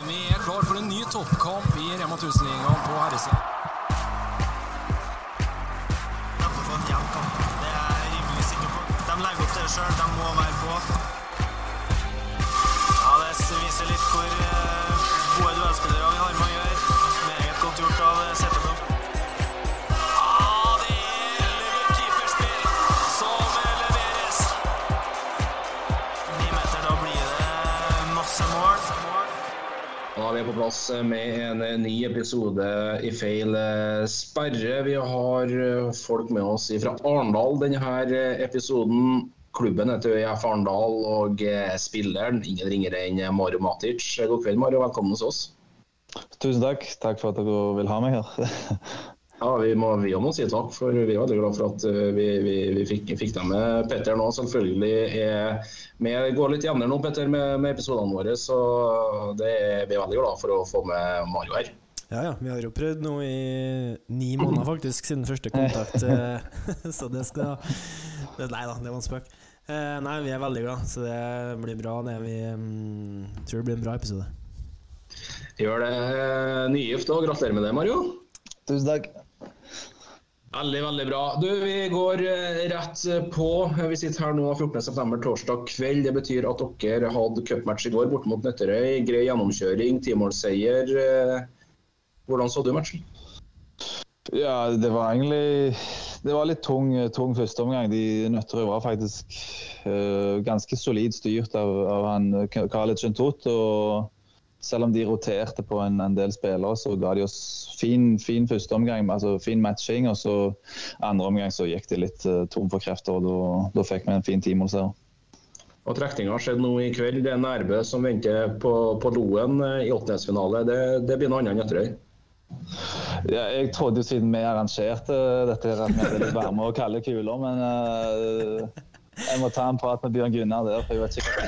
Vi er klar for en ny toppkamp i Rema 1000-ligaen på herresida. De kommer få en jevn kamp. Det er jeg rimelig sikker på. De legger opp til det sjøl. De må være på. Ja, Det viser litt hvor eh, gode duellspillere vi har med plass med en ny episode i feil eh, sperre. Vi har eh, folk med oss fra Arendal denne episoden. Klubben heter ØIF Arendal, og eh, spilleren ingen ringere enn Mario Matic. God kveld, Mario. Velkommen hos oss. Tusen takk. Takk for at dere vil ha meg her. Ja, Vi må, vi må si takk, for vi er veldig glad for at eh, vi, vi, vi fikk, fikk dem med. Petter nå selvfølgelig er med, går litt jevnere nå, Petter, med, med episodene våre. Så det er, vi er veldig glad for å få med Mario her. Ja, ja. Vi har jo prøvd nå i ni måneder, faktisk, siden første kontakt. eh, så det skal det, Nei da, det var en spøk. Eh, Nei, vi er veldig glad, så det blir bra. Det vi mm, tror det blir en bra episode. Gjør det nygift og gratulerer med det, Mario. Tusen takk. Veldig, veldig bra. Du, Vi går eh, rett på. Vi sitter her nå 14.9. torsdag kveld. Det betyr at dere hadde cupmatch i går borte mot Nøtterøy. Grei gjennomkjøring, timålsseier. Eh, Hvordan så du matchen? Ja, det var egentlig Det var litt tung, tung førsteomgang. Nøtterøy var faktisk uh, ganske solid styrt av, av han Khaled Chentot. Og selv om de roterte på en, en del spillere, så ga de oss fin, fin førsteomgang, altså fin matching. Og så andre omgang så gikk de litt uh, tom for krefter, og da, fikk vi en fin timålseier. Og Trekninga har skjedd nå i kveld. Det er Nærbø som venter på, på Loen eh, i åttendedelsfinale. Det, det blir noe annet enn Nøtterøy. Ja, jeg trodde jo siden vi arrangerte dette at vi ville være varme og kalle kuler, men uh, jeg må ta en prat med Bjørn Gunnar der, for jeg vet ikke hva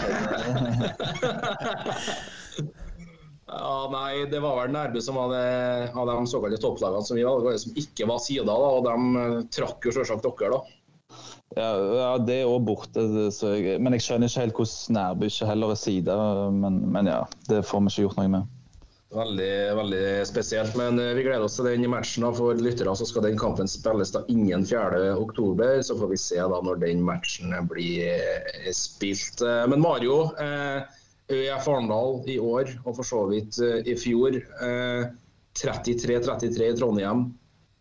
det Ja, nei, Det var vel Nærbø som var det, av de såkalte topplagene som vi det som ikke var sida da. Og de eh, trakk jo selvsagt dere, da. Ja, ja, det er òg borte. Jeg, men jeg skjønner ikke helt hvordan Nærbø ikke heller er sida. Men, men ja, det får vi ikke gjort noe med. Veldig veldig spesielt. Men eh, vi gleder oss til den matchen. da. For lyttere så skal den kampen spilles da innen 4.10. Så får vi se da når den matchen blir eh, spilt. Men Mario, eh, ØIF Arendal i år, og for så vidt eh, i fjor. eh, 33-33 i Trondheim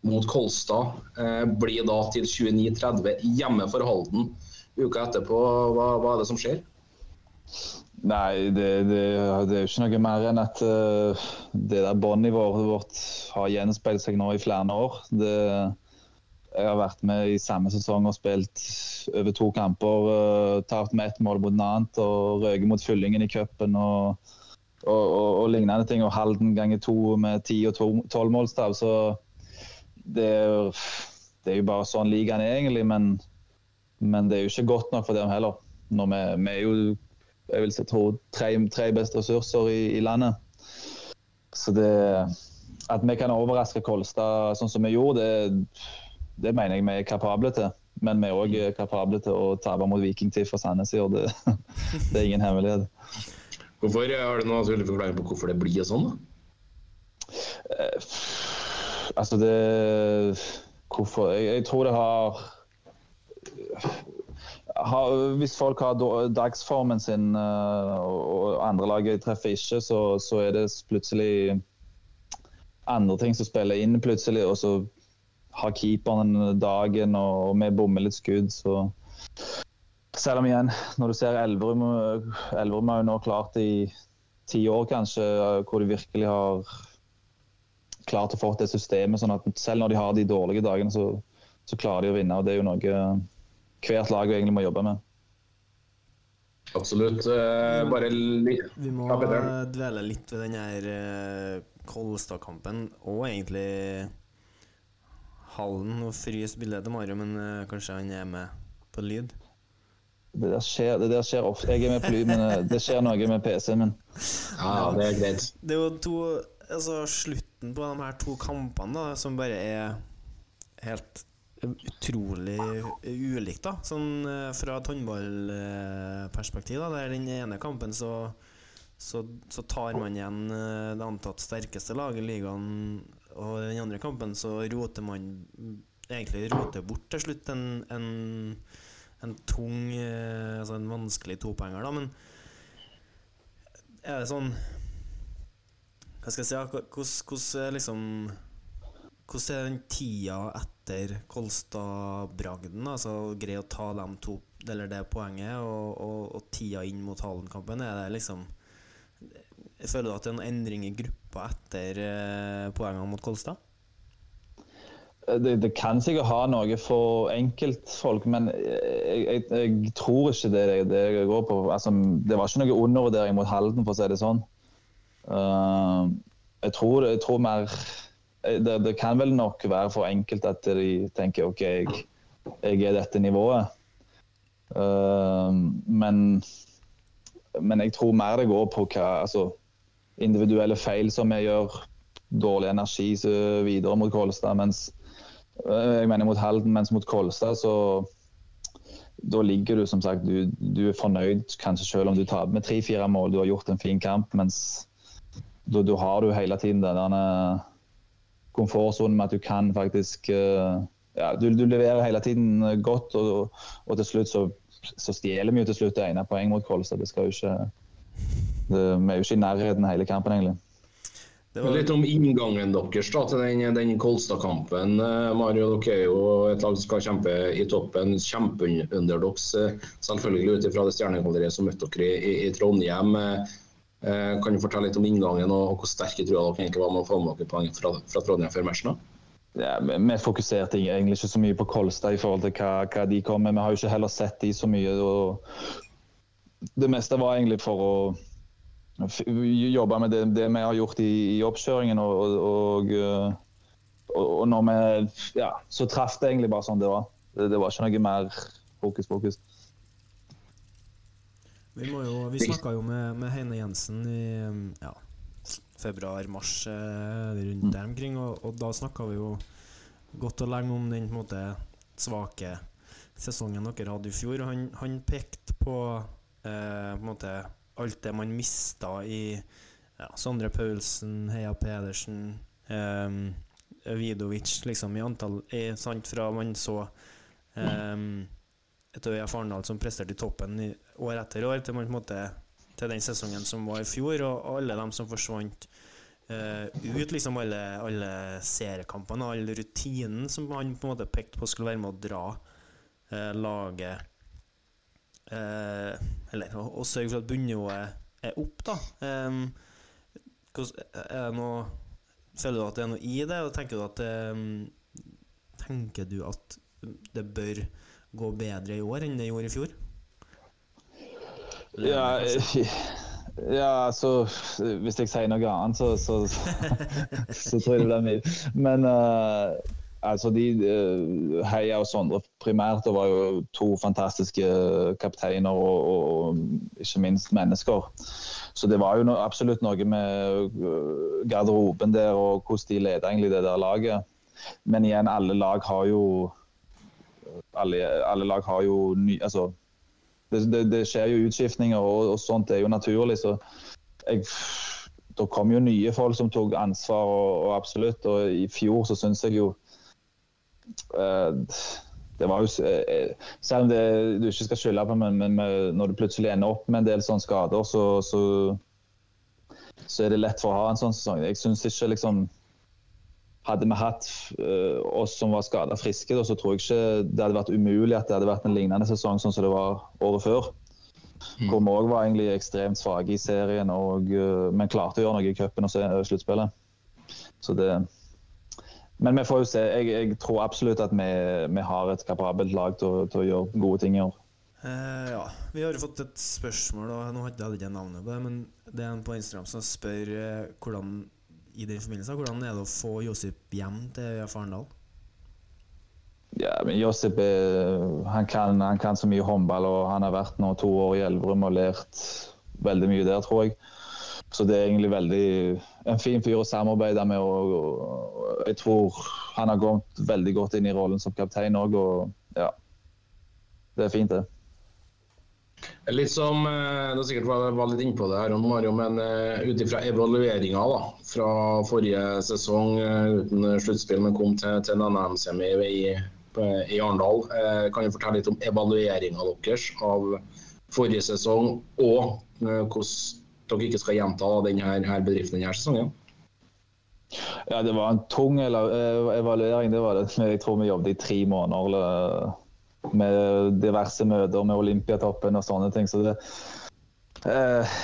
mot Kolstad. Eh, blir da til 29-30 hjemme for Halden. Uka etterpå, hva, hva er det som skjer? Nei, det, det, det er jo ikke noe mer enn at eh, det der båndnivået vårt har gjenspeilt seg nå i flere år. Det, jeg har vært med i samme sesong og spilt over to kamper. Uh, Tapt med ett mål mot en annet og røket mot fyllingen i cupen og, og, og, og lignende ting. Og Halden ganger to med ti og tolvmålstav. Så det er, det er jo bare sånn ligaen er egentlig. Men, men det er jo ikke godt nok for dem heller. Når vi, vi er jo jeg vil tro tre, tre beste ressurser i, i, landet. Så det At vi kan overraske Kolstad sånn som vi gjorde, det, det mener jeg vi er kapable til. Men vi er òg kapable til å tape mot Vikingtid og Sandnes i år. Det, det, er ingen hemmelighet. Hvorfor Har du noen forklaring på hvorfor det blir sånn? da? Eh, altså, det Hvorfor jeg, jeg tror det har har, hvis folk har dagsformen sin uh, og andre lag treffer ikke, så, så, er det plutselig andre ting som spiller inn plutselig. Og så har keeperen dagen, og, og vi bommer litt skudd, så Selv om igjen, når du ser Elverum Elverum har jo nå klart i ti år kanskje, hvor de virkelig har klart å få det systemet. sånn at selv når de har de dårlige dagene, så, så klarer de å vinne. og Det er jo noe hvert lag egentlig må jobbe med. Absolutt. Eh, bare litt Vi må ja, dvele litt ved den her eh, Kolstad-kampen, og egentlig Hallen. og fryser bildet til Mario, men uh, kanskje han er med på lyd? Det der skjer, det der skjer ofte. Jeg er med på lyd, men eh, det skjer noe med PC-en min. Ja, det er greit. Det er jo to Altså, slutten på de her to kampene da, som bare er helt utrolig ulikt, da. Sånn eh, fra et håndballperspektiv. da Der den ene kampen så, så, så tar man igjen det antatt sterkeste laget i ligaen, og i den andre kampen så roter man egentlig roter bort til slutt en, en, en tung eh, Altså en vanskelig topoenger, da, men er det sånn Hva skal jeg si? Hvordan liksom Hvordan er den tida etter Kolstad-bragden? Altså greie å ta dem to, eller det poenget, og, og, og tida inn mot Hallen-kampen? Er det liksom Føler du at det er noen endring i gruppa etter eh, poengene mot Kolstad? det, det kan sikkert ha noe for enkeltfolk, men jeg, jeg, jeg tror ikke det er det jeg går på. Altså, det var ikke noe undervurdering mot Halden, for å si det sånn. Uh, jeg, tror, jeg tror mer det, det kan vel nok være for enkelt at de tenker OK, jeg, jeg er dette nivået. Uh, men, men jeg tror mer det går på hva altså, individuelle feil som vi gjør. Dårlig energi så videre mot Kolstad. mens Eh, jeg mener mot Halden, mens mot Kolstad så da ligger du som sagt du, du er fornøyd kanskje selv om du taper med tre-fire mål. Du har gjort en fin kamp, mens da, har du hele tiden denne komfortsonen med at du kan faktisk eh, ja, du, du leverer hele tiden godt, og, og til slutt så, så stjeler vi jo til slutt det ene poenget mot Kolstad. Det skal jo ikke Vi er jo ikke i nærheten hele kampen, egentlig. Det var, Litt om inngangen deres da, til den, den Kolstad-kampen. Eh, Mario, dere er jo et lag som skal kjempe i toppen. Kjempeunderdogs, eh, selvfølgelig ut ifra det stjernegalleriet som møtte dere i, i Trondheim. Eh, Kan du fortelle litt om inngangen og, og hvor sterke trua dere egentlig var med å få med dere poeng fra, fra Trondheim før matchen? da? Ja, vi- fokuserte egentlig ikke så mye på Kolstad i forhold til hva, hva de kom med. Vi har jo ikke heller sett de så mye. og Det meste var egentlig for å jobbe med det, det vi har gjort i, i oppkjøringen. Og, og, og, og når vi Ja, så traff det egentlig bare sånn det var. Det, det var ikke noe mer fokus fokus. vi jo, vi snakka jo med, med Heine Jensen i ja, februar-mars eh, rundt der omkring, og, og da snakka vi jo godt og lenge om den måte svake sesongen dere hadde i fjor. Han, han pekte på eh, på en måte alt det man mista i ja, Sondre Paulsen, Heia Pedersen, um, Vidovic, liksom i antall i, sant, Fra man så um, et Øya Farendal som presterte i toppen i, år etter år, til, måte, til den sesongen som var i fjor, og, alle dem som forsvant uh, ut, liksom alle, alle seriekampene all rutinen som han på en måte pekte på skulle være med å dra uh, laget Eller å, sørge for at bunnivået er opp, da. Noe Føler du at det er noe i det, og tenker du at Tenker du at det bør gå bedre i år enn det gjorde i fjor? Ja, ja, altså Hvis jeg sier noe annet, så, så, så tror jeg det blir mye. Men eh, altså de eh, Heia og Sondre primært og var jo to fantastiske kapteiner og, og, og ikke minst mennesker. Så det var jo no, absolutt noe med eh, garderoben der og hvordan de leda egentlig det der laget. Men igjen, alle lag har jo alle, alle lag har jo ny, altså, det, det, det skjer jo utskiftninger, og, og sånt er jo naturlig. Så jeg, det kom jo nye folk som tok ansvar, og, og absolutt. Og i fjor så syns jeg jo det var jo, eh, Selv om det, du ikke skal skylde på men, men når du plutselig ender opp med en del sånne skader, så, så, så er det lett for å ha en sånn sesong. Jeg synes ikke liksom hadde vi hatt eh, oss som var skada friske, så tror jeg ikke det hadde vært umulig at det hadde vært en lignende sesong sånn som det var året før. Hvor vi òg var egentlig ekstremt svake i serien, og, eh, men klarte å gjøre noe i cupen og sluttspillet. Så det Men vi får jo se. Jeg, jeg tror absolutt at vi, vi har et kapabelt lag til, til å gjøre gode ting i år. Eh, ja, vi har fått et spørsmål, og nå hadde jeg ikke navnet på det, men det er en på Instagram som spør eh, hvordan i den forbindelse, hvordan er det å få Josip hjem til Farendal? Arendal? Ja, men Josip han, kan, han kan så mye håndball, og han har vært nå to år i Elverum og lært veldig mye der, tror jeg. Så det er egentlig veldig en fin fyr å samarbeide med. Og, og jeg tror han har kommet veldig godt inn i rollen som kaptein òg, og ja. Det er fint, det. Litt som eh, Du har sikkert var, var litt innpå det her, Mario, men uh, ut ifra evalueringa fra forrige sesong uh, uten sluttspill, men kom til, til en NM-semi i, i Arendal. Kan du fortelle litt om evalueringa deres av forrige sesong, og hvordan dere ikke skal gjenta denne bedriften denne sesongen? Ja, det var en tung evaluering. det var det. Jeg tror vi jobbet i tre måneder. Med diverse møter med Olympiatoppen og sånne ting. Så det, eh,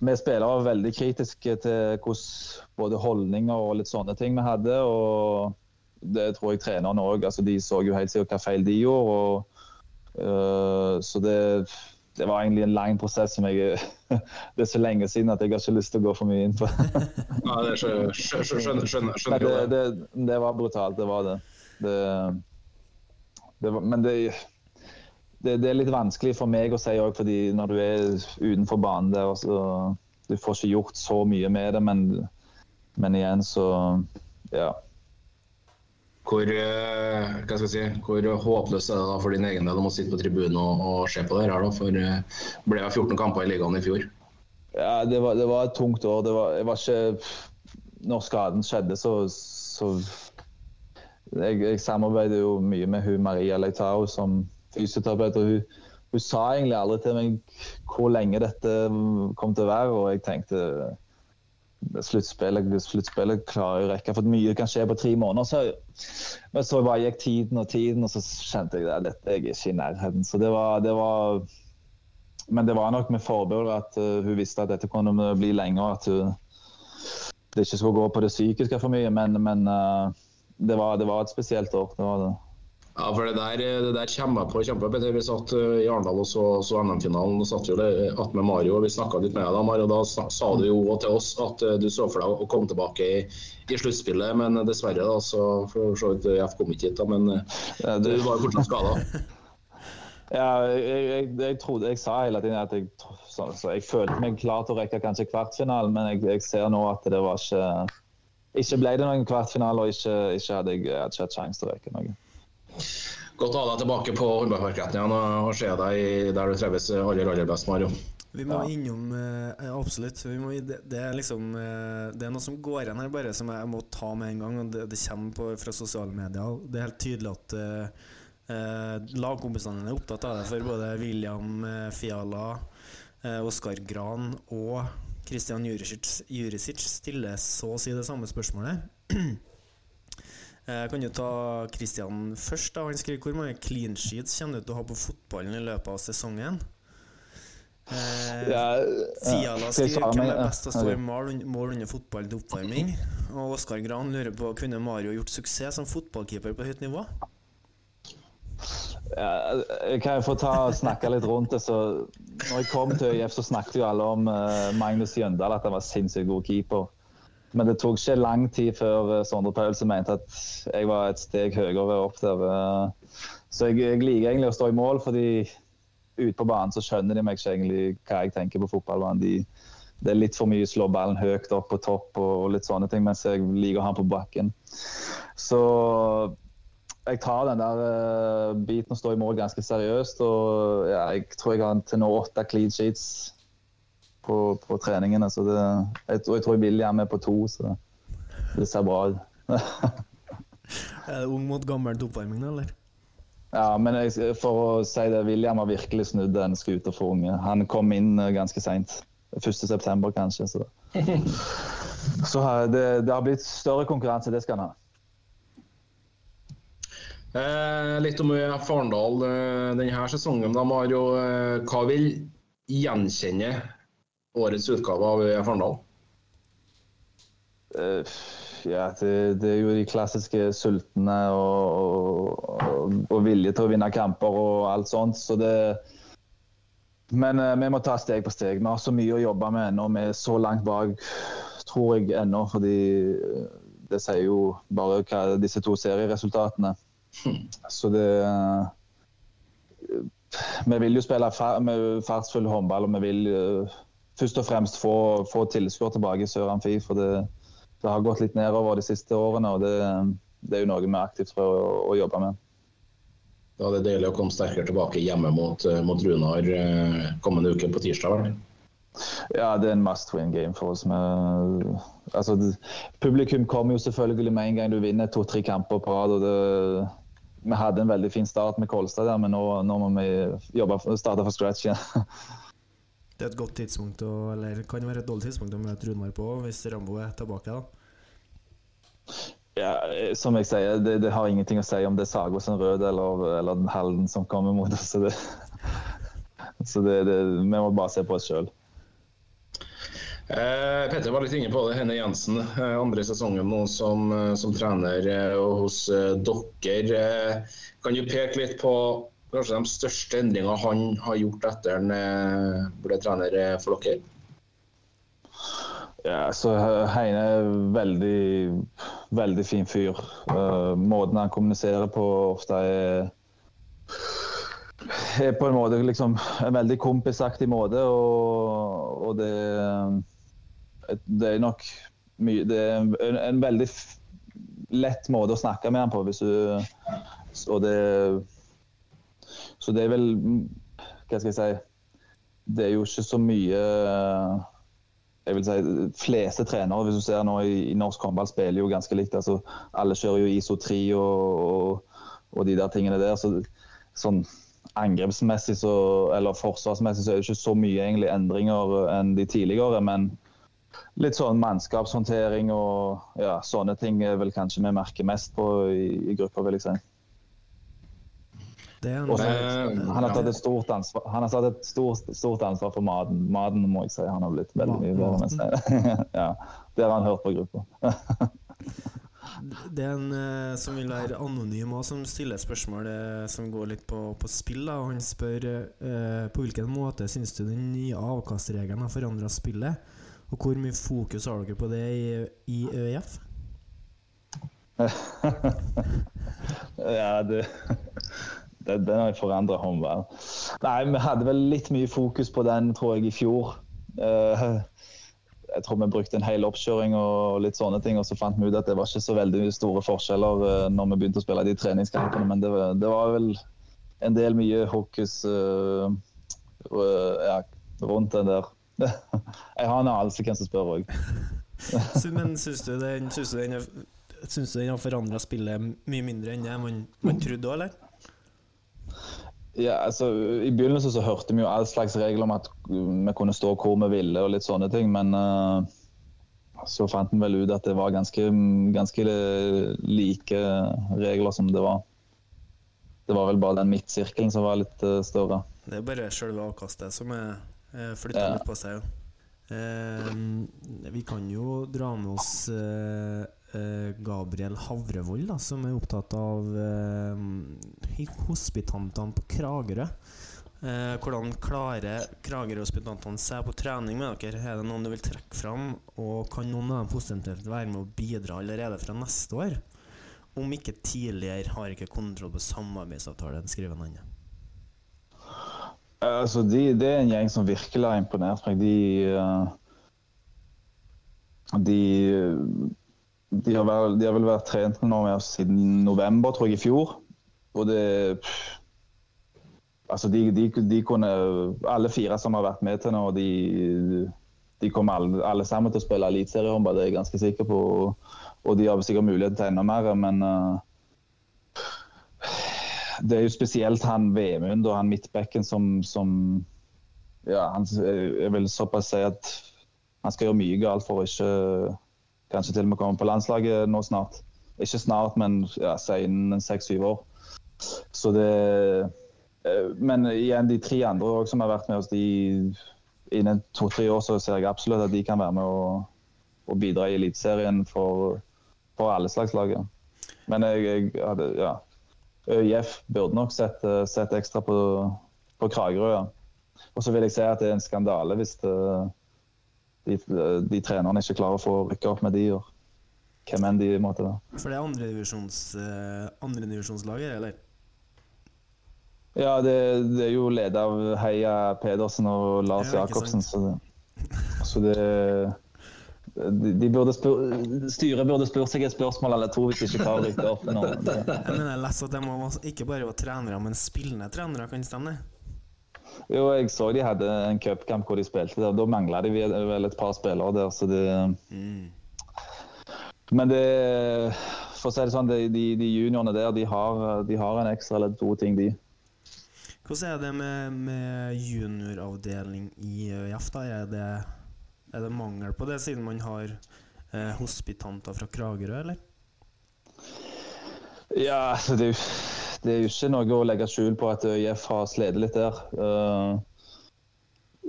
vi spillere var veldig kritiske til hvordan både holdninger og litt sånne ting vi hadde. og Det tror jeg trenerne òg. Altså, de så jo helt sikkert hva feil de gjorde. Og, eh, så det, det, var egentlig en lang prosess som jeg Det er så lenge siden at jeg har ikke lyst til å gå for mye inn på. ja, det skjønner, skjønner, skjønner, skjønner det, det, det, var brutalt, det var det. det det, men det, det, det, er litt vanskelig for meg å si òg, fordi når du er utenfor banen der, så du får ikke gjort så mye med det. Men, men igjen, så ja. Hvor, eh, hva skal jeg si, hvor håpløst er det da for din egen del å sitte på tribunen og, og, se på det her? da, For det ble jo 14 kamper i ligaen i fjor. Ja, det var, det var et tungt år. Det var, var ikke Når skaden skjedde, så, så jeg, jeg, samarbeider jo mye med hun Maria Leitao som fysioterapeut. og hun, hun, sa egentlig aldri til meg hvor lenge dette kom til å være. Og jeg tenkte sluttspillet, sluttspillet klarer jeg å rekke, for mye kan skje på tre måneder. Så, men så bare gikk tiden og tiden, og så kjente jeg at dette er ikke i nærheten. Så det var, det var Men det var nok med forbehold at uh, hun visste at dette kunne bli lenge, og at hun, det ikke skulle gå på det psykiske for mye. Men, men uh, det var, det var, et spesielt år. det var det. Ja, for det der, det der kommer jeg på kjempe. Vi satt eh, i Arendal og så, så NM-finalen. og satt jo det med Mario og vi snakka litt med deg. Mario, da sa du jo til oss at eh, du så for deg å komme tilbake i, i sluttspillet, men dessverre da, så for så vidt jeg kom ikke hit. da, Men du var jo fortsatt skada. ja, jeg, jeg, jeg, trodde, jeg sa hele tiden at jeg, så, så jeg følte meg klar til å rekke kanskje kvartfinalen, men jeg, jeg ser nå at det var ikke ikke ble det noen kvartfinale, og ikke, ikke hadde jeg ikke hatt sjanse til å rekke noe. Godt å ha deg tilbake på håndballparketten igjen og se deg der du trives aller, aller best, Mario. Vi må ja. innom eh, Absolutt. Må, det, det, er liksom eh, Det er noe som går igjen her, bare som jeg må ta med en gang. og Det, det kommer på, fra sosiale medier. Det er helt tydelig at eh, eh lagkompisene er opptatt av det. For både William eh, Fiala, eh, Oskar Gran og Christian Jurisic stiller så å si det samme spørsmålet. Kan jo ta Christian først? da? Han skriver hvor mange clean sheets kommer du til å ha på fotballen i løpet av sesongen? Eh, ja, Fiala skriver hvem er best til å stå i mål, under fotballen til oppvarming. Og Oskar Gran lurer på kunne Mario gjort suksess som fotballkeeper på høyt nivå? Jeg kan få ta og snakke litt rundt det. så når jeg kom til ØIF, så snakket jo alle om Magnus Jøndal, at han var sinnssykt god keeper. Men det tok ikke lang tid før uh, Sondre Paulsen mente at jeg var et steg høyere opp der. Uh, så jeg, jeg, liker egentlig å stå i mål, fordi ute på banen så skjønner de meg ikke egentlig hva jeg tenker på fotballbanen. De, det er litt for mye å slå ballen høyt opp på topp og, og litt sånne ting, mens jeg liker å ha den på bakken. Så jeg tar den der uh, biten og står i mål ganske seriøst. Og ja, jeg tror jeg har til nå åtte clean sheets på, på treningene. Så det, jeg, jeg tror William er på to, så det ser bra ut. er det ung mot gammel oppvarming, eller? Ja, men jeg, for å si det, William har virkelig snudd den skuta for unge. Han kom inn eh, ganske seint. 1.9. kanskje. Så, så det, det har blitt større konkurranse, det skal han ha. Eh, litt om Farendal eh, denne sesongen. De har eh, hva vil gjenkjenne årets utgave av UF Arendal? Uh, ja, det, det, er jo de klassiske sultne og, og, og, vilje til å vinne kamper og alt sånt. Så det, men uh, vi må ta steg på steg. Vi har så mye å jobbe med ennå. Vi er så langt bak, tror jeg ennå. Fordi det sier jo bare hva disse to serieresultatene. Så det Vi vil jo spille med fartsfull håndball, og vi vil uh, først og fremst få, få tilskuere tilbake i Sør Amfi. For det, det, har gått litt nedover de siste årene, og det, det er jo noe vi aktivt prøver å, å jobbe med. Det er deilig å komme sterkere tilbake hjemme mot, eh, mot Runar eh, kommende uke på tirsdag. vel? Ja, det er en must win game for oss. Med, altså, publikum kommer jo selvfølgelig med en gang du vinner to-tre kamper på rad. Vi hadde en veldig fin start med Kolstad der, men nå, nå må vi jobbe, starte fra scratch igjen. Det er et godt tidspunkt å, eller kan være et dårlig tidspunkt å møte Runar på hvis Rambo er tilbake. da. Ja, som jeg sier, det, det har ingenting å si om det er Sago som rød eller, eller Halden som kommer mot oss. Så, det, så det, det, vi må bare se på oss sjøl. Eh, Petter var litt inne på det. Henne Jensen, eh, andre sesongen nå som, eh, som trener eh, hos eh, dere. Eh, kan du peke litt på kanskje de største endringene han har gjort etter han eh, ble trener eh, for dere? Ja, så Heine er veldig, veldig fin fyr. Uh, måten han kommuniserer på ofte er er på en måte liksom en veldig kompisaktig måte, og, og det, det er nok mye Det er en, en veldig lett måte å snakke med han på, hvis du Og det Så det er vel Hva skal jeg si Det er jo ikke så mye jeg vil si, fleste trenere hvis du ser nå i, i norsk håndball spiller jo ganske likt. altså Alle kjører jo ISO 3 og, og, og de der tingene der. så sånn Angrepsmessig så, eller forsvarsmessig så er det ikke så mye egentlig endringer enn de tidligere. Men litt sånn mannskapshåndtering og ja, sånne ting er vel kanskje vi merker mest på i, i gruppa, vil jeg si. Det er en, Og så- Eh, han har tatt et stort ansvar, han har tatt et stort, stort ansvar for maten. Maten må jeg si han har blitt veldig mye bedre med. ja, det har han hørt på gruppa. det er en eh, som vil være anonym og som stiller spørsmål eh, som går litt på, på spill. Da. Han spør eh, på hvilken måte syns du den nye avkastregelen har forandra spillet? Og hvor mye fokus har dere på det i, i ØIF? ja, du... det Den har forandra håndball. Nei, vi hadde vel litt mye fokus på den, tror jeg, i fjor. Uh, jeg tror vi brukte en hel oppkjøring og litt sånne ting, og så fant vi ut at det var ikke så veldig store forskjeller uh, når vi begynte å spille de treningskampene, men det, det var vel en del mye hokus uh, uh, ja, rundt den der. jeg har en anelse hvem som spør òg. Men syns du den, syns du den har forandra spillet mye mindre enn det man, man trodde òg, eller? Ja, altså, I begynnelsen så hørte vi jo all slags regler om at vi kunne stå hvor vi ville og litt sånne ting, men uh, så fant en vel ut at det var ganske, ganske like regler som det var. Det var vel bare den midtsirkelen som var litt uh, større. Det er bare selve avkastet som er eh, flytta Ja. litt på seg. Ja. Eh, vi kan jo dra med oss Gabriel Havrevold, da, som er opptatt av eh, hospitantene på Kragerø. Eh, hvordan klarer Kragerø-hospitantene seg på trening med dere? Er det noen du vil trekke fram? Og kan noen av dem positivt være med å bidra allerede fra neste år? Om ikke tidligere, har ikke kontroll på samarbeidsavtalen, skriver en annen. Altså, de, det er en gjeng som virkelig har imponert meg. De eh, De, de, har, vel, de har vel vært trent nå med oss siden november, tror jeg, i fjor. Og det pff, Altså, de, de, de kunne Alle fire som har vært med til nå, de, de kommer alle, alle sammen til å spille eliteseriehåndball, det er jeg ganske sikker på. Og de har sikkert mulighet til enda mer, men uh, det er jo spesielt han Vemund og han midtbekken som, som ja, han, Jeg vil såpass si at han skal gjøre mye galt for å ikke kanskje til og med komme på landslaget nå snart. Ikke snart, men ja, innen seks-syv år. Så det eh, Men igjen, de tre andre også, som har vært med oss, de innen to-tre år så ser jeg absolutt at de kan være med og, og bidra i Eliteserien for, for alle slags lag. Men jeg, jeg hadde Ja. ØIF burde nok sett, eh, sett ekstra på, på Kragerø. Ja. Og så vil jeg si at det er en skandale hvis det, de, de trenerne ikke klarer å få rykke opp med de, og hvem enn de måtte da. For det er andredivisjonslaget, andre, divisjons, andre eller? Ja, det, det er jo ledet av Heia Pedersen og Lars Ja, Jacobsen, så det, så det de, de burde spør, styret burde spurt seg et spørsmål eller to hvis de ikke klarer å rykke opp. Det- Jeg mener jeg leste at de ikke bare være trenere, men spillende trenere, kan det stemme? Jo, jeg så de hadde en cupkamp hvor de spilte der. Da mangla de vel et par spillere der, så det Men det For å si det sånn, de, de, de juniorene der, de har, de har en ekstra eller to ting, de. Hvordan er det med, med junioravdeling i ØIF? da? Er det, er det mangel på det, siden man har eh, hospitanter fra Kragerø, eller? Ja, altså det, er jo- det er jo ikke noe å legge skjul på at ØIF har slitt litt der. Eh,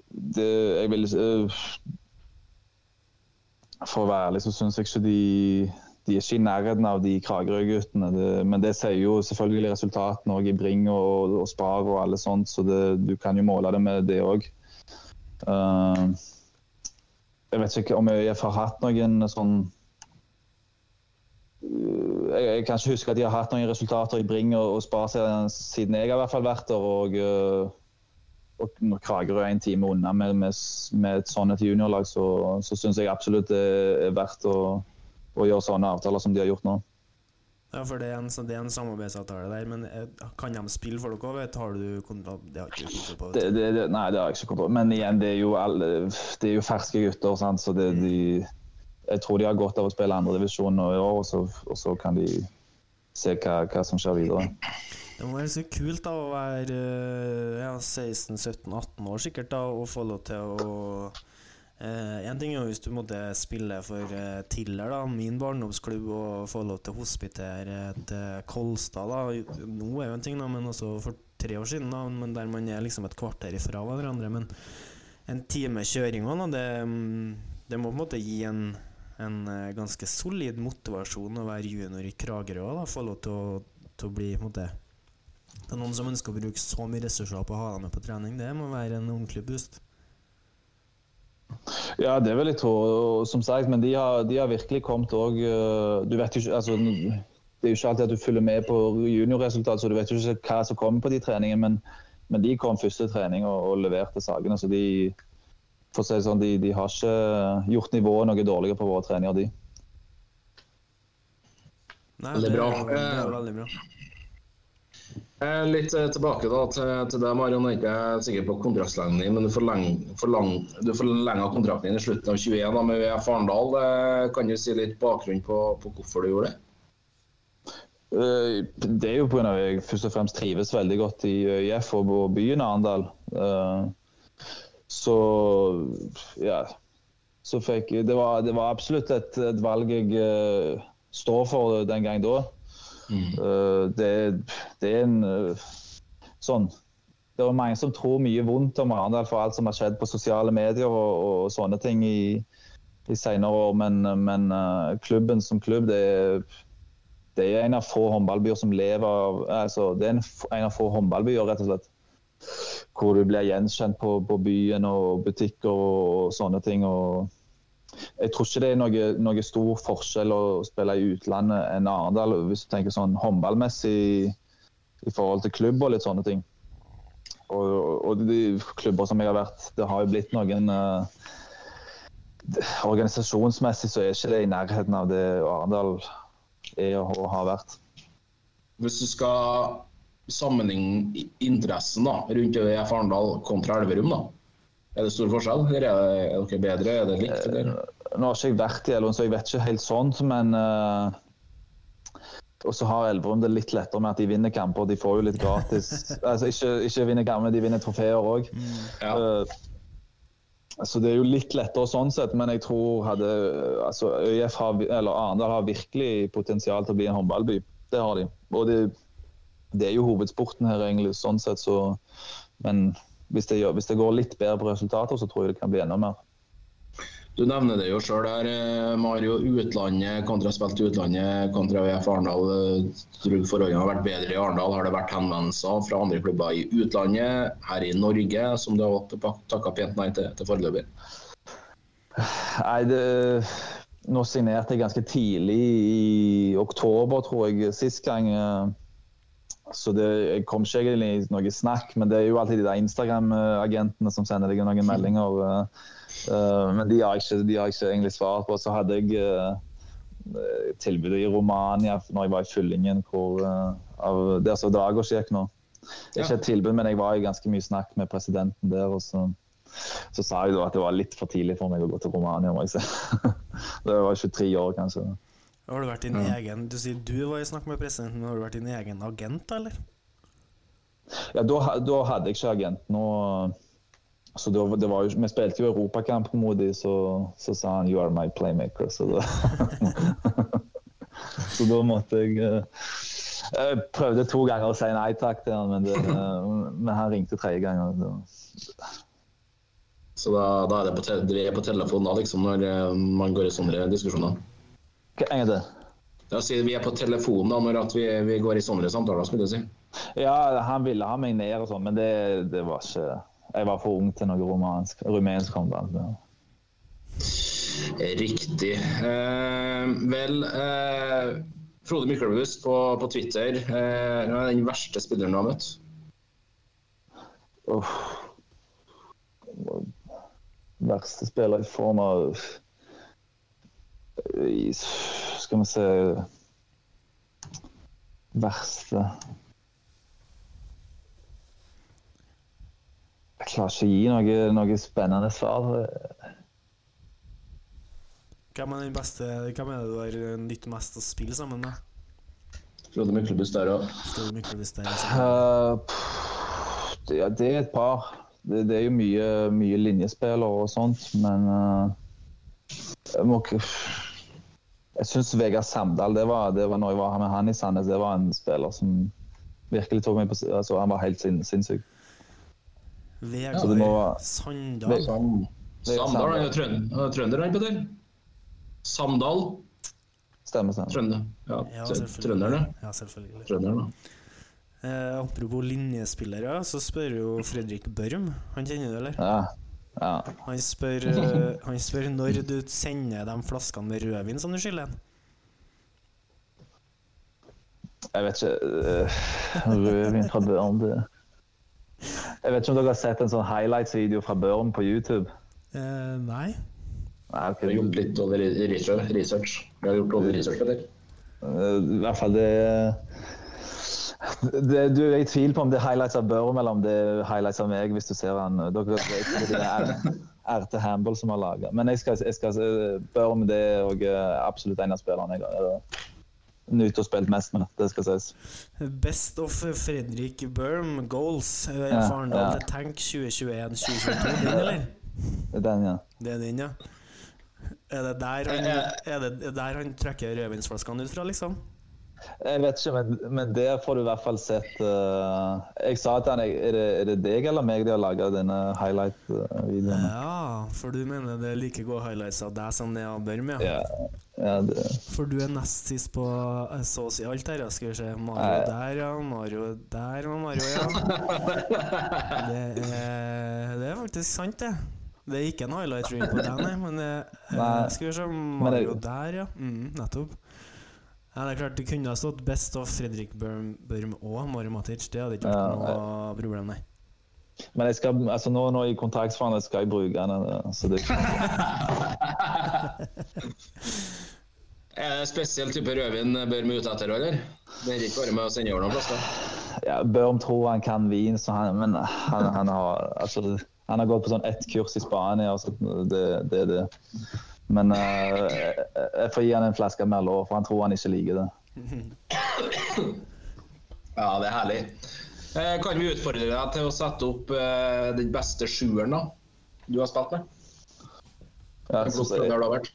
det, jeg vil eh, For å være ærlig så syns jeg ikke de de er ikke i nærheten av de Kragerø-guttene. Men det sier jo selvfølgelig resultatene òg i Bring og, og Spar og alle sånt, så det, du kan jo måle det med det òg. jeg vet ikke om ØIF har hatt noen sånn jeg, jeg kan ikke huske at de har hatt noen resultater i Bring og, og Spar siden, jeg har i hvert fall vært der. Og, øh, og når Kragerø er en time unna med, med, med et sånt juniorlag, så, så syns jeg absolutt det er verdt å, å gjøre sånne avtaler som de har gjort nå. Ja, for det er en, det er en samarbeidsavtale der, men eh, kan de spille for dere òg? Har du kontrakt? Det har ikke kontroll på. Det, det, det, nei, det har jeg ikke kontroll Men igjen, det er jo, alle, det er jo ferske gutter, sant? så det, de, jeg tror de har godt av å spille andredivisjon i år, og så, og så kan de se hva, hva som skjer videre. Det må være så kult da å være eh, ja, 16-17-18 år sikkert da og få lov til å eh, En ting er jo hvis du måtte spille for eh, Tiller, da, min barndomsklubb, og få lov til å hospitere til Kolstad. da Nå er jo en ting, da, men også for tre år siden, da, men der man er liksom et kvarter ifra hverandre. Men en time kjøring òg, det, mm, det må på en måte gi en, en eh, ganske solid motivasjon å være junior i Kragerø og få lov til å, til å bli på en måte det er noen som ønsker å bruke så mye ressurser på å ha deg med på trening. Det må være en ordentlig boost. Ja, det vil jeg tro, som sagt, men de har, de har virkelig kommet òg Du vet ikke altså, Det er jo ikke alltid at du følger med på juniorresultat, så du vet jo ikke hva som kommer på de treningene, men, men de kom første trening og, og leverte sakene. Så de, for å si det sånn, de, de har ikke gjort nivået noe dårligere på våre treninger, de. Nei, det er bra. Det er veldig bra. Eh, Litt eh, tilbake da til, til deg, Marion. Jeg er ikke sikker på kontraktslengden din, men du forleng- forlang- du forlenga kontrakten din i slutten av 21 da, med UF Arendal. Eh, Kan du si litt bakgrunn på, på hvorfor du gjorde det? Eh, Det er jo pga. at jeg først og fremst trives veldig godt i ØIF og byen Arendal. Så ja. Så fikk Det var, det var absolutt et, et valg jeg uh, står for den gang da. Eh, Det, det er en uh, sånn Det er mange som tror mye vondt om Arendal for alt som har skjedd på sosiale medier og, og sånne ting i, i senere år, men, men klubben som klubb, det er det er en av få håndballbyer som lever av altså, Det er en, en av få håndballbyer, rett og slett. Hvor du blir gjenkjent på, på byen og butikker og sånne ting. Og jeg tror ikke det er noe, noe stor forskjell å spille i utlandet enn Arendal, hvis du tenker sånn håndballmessig i, forhold til klubb og litt sånne ting. Og, og de klubber som jeg har vært, det har jo blitt noen uh, Organisasjonsmessig så er ikke det i nærheten av det Arendal er og har vært. Hvis du skal sammenligne interessen da, rundt ØIF Arendal kontra Elverum, da. er det stor forskjell? Eller er, det, er dere bedre? Er det likt? Eller? Nå har ikke jeg vært i Elverum, så jeg vet ikke helt sånt, men uh, Og så har Elverum det litt lettere med at de vinner kamper. De får jo litt gratis altså Ikke, ikke vinner kamper, de vinner trofeer òg. Ja. så det er jo litt lettere sånn sett, men jeg tror hadde altså ØIF har, eller Arendal har virkelig potensial til å bli en håndballby. Det har de. Og det, det er jo hovedsporten her, egentlig, sånn sett, så Men hvis det, gjør, hvis det går litt bedre på resultater, så tror jeg det kan bli enda mer. Du nevner det jo sjøl her, eh, Mario. Utlandet kontra spilt i utlandet kontra VF Arendal. Eh, Tror forholdene har vært bedre i Arendal? Har det vært henvendelser fra andre klubber i utlandet, her i Norge, som du har takka pent nei til, til foreløpig? Nei, det, nå signerte jeg ganske tidlig i oktober, tror jeg, sist gang. Eh, Så det, kom ikke egentlig i noe snakk, men det er jo alltid de der Instagram-agentene som sender deg noen meldinger. Uh, Eh, men de har, ikke, de har ikke egentlig svart på. Så hadde jeg uh, tilbudet i Romania når jeg var i Fyllingen, hvor, uh, av, der som Dragos gikk nå. Ikke et tilbud, men jeg var i ganske mye snakk med presidenten der. og så, så sa jeg da at det var litt for tidlig for meg å gå til Romania. må jeg si. da var jeg 23 år, kanskje. Har du vært din egen Du sier du var i snakk med presidenten, men har du vært din egen agent, da, eller? Ja, da, da hadde jeg ikke agent. Nå, så det var jo, vi spilte jo europakamp mot dem, så, så sa han 'you are my playmaker'. Så da, så da måtte jeg eh, Jeg prøvde to ganger å si nei takk til han, men, det, eh, men han ringte tredje ganger. Så, Så da, da er det på, te dere er på telefonen da, liksom, når eh, man går i sånne diskusjoner. En gang til? Da sier vi er på telefon da, når vi, vi går i sånne samtaler, skulle du si. Ja, han ville ha meg ned og sånn, men det, det var ikke Jeg var for ung til noe romansk, rumensk så- Riktig. Eh, vel, eh, Frode Myklebust på, på Twitter. Eh, er den verste spilleren du har møtt? Uff. Verste spiller i form av Skal vi se Verste Jeg klarer ikke å gi noe, noe spennende svar. Hvem er den beste Hvem er det du har nytt mest å spille sammen med? Frode Myklebust der òg. Er Eh, ja, det er et par. Det, det er jo mye, mye linjespillere og sånt, men uh, jeg må ikke Jeg syns Vegard Samdal, det var, det var når jeg var med han i Sandnes, det var en spiller som virkelig tok meg på altså, Han var helt sin, sinnssyk. Vegard Sandal. Sam Samdal er jo er trønder, han, Petter. Samdal. Stemmer, stemmer. Trønder. Ja, Ja, selvfølgelig. trønderne. Ja, selvfølgelig. Trønderne. Eh, apropos linjespillere, så spør jo Fredrik Børm. Han kjenner du, eller? Ja. Ja. Han spør, eh, han spør når du sender de flaskene med rødvin som du skylder en. Jeg vet ikke øh, Rødvin fra Børn, det Jeg vet ikke om dere har sett en sånn highlights-video fra Børn på YouTube? Eh, nei. Nei, okay. Vi har gjort litt over research. Vi har gjort over research, Petter. Eh, I hvert fall det, det Du er i tvil på om det er highlights av Børm eller om det er highlights av meg, hvis du ser han. Dere vet det er RT Hamble som har laga. Men jeg skal, jeg skal Børm det er og absolutt en av spillerne jeg har nytt og spilt mest med. Det skal sies. Best of Fredrik Børm goals. Eh, Ja, for Arendal ja. til Tank 2021-2022. Den, eller? Det er Den, ja. Det er den, ja. Er det der han, er det der han trekker rødvinsflaskene ut fra, liksom? Jeg vet ikke, men, men der får du i hvert fall sett uh, Jeg sa til han er det, er det deg eller meg de har laga denne highlight-videoen? Ja, for du mener det er like gode highlights av deg som det er av Børm, ja? Ja, ja det, For du er nest sist på eh, så å si alt her. Skal vi se Mario der, ja. Mario der og Mario, ja. Det er, det er faktisk sant, det. Det er ikke en highlight reel på deg, nei, men det, Nei. Skal vi se Mario der, ja. Mm, nettopp. Ja, det er klart Det kunne ha stått Best of Fredrik Børm, Børm og Mario Matic. Det hadde ikke vært Ja, noe problem, nei. men jeg skal, altså nå, nå i kontraktsforhandlingene skal jeg bruke den. Så det, Er det en spesiell type rødvin Børm er ute etter, eller? Det er ikke bare med å sende over noen plasser. ja, Børm tror han kan vin, så han, men han, han, har, altså, han har gått på sånn ett kurs i Spania. så det, det det. Men uh, jeg, får gi han en flaske Merlot, for han tror han ikke liker det. Ja, det er herlig. Eh, kan vi utfordre deg til å sette opp eh, den beste sjueren da? du har spilt med? Ja, så, har vært?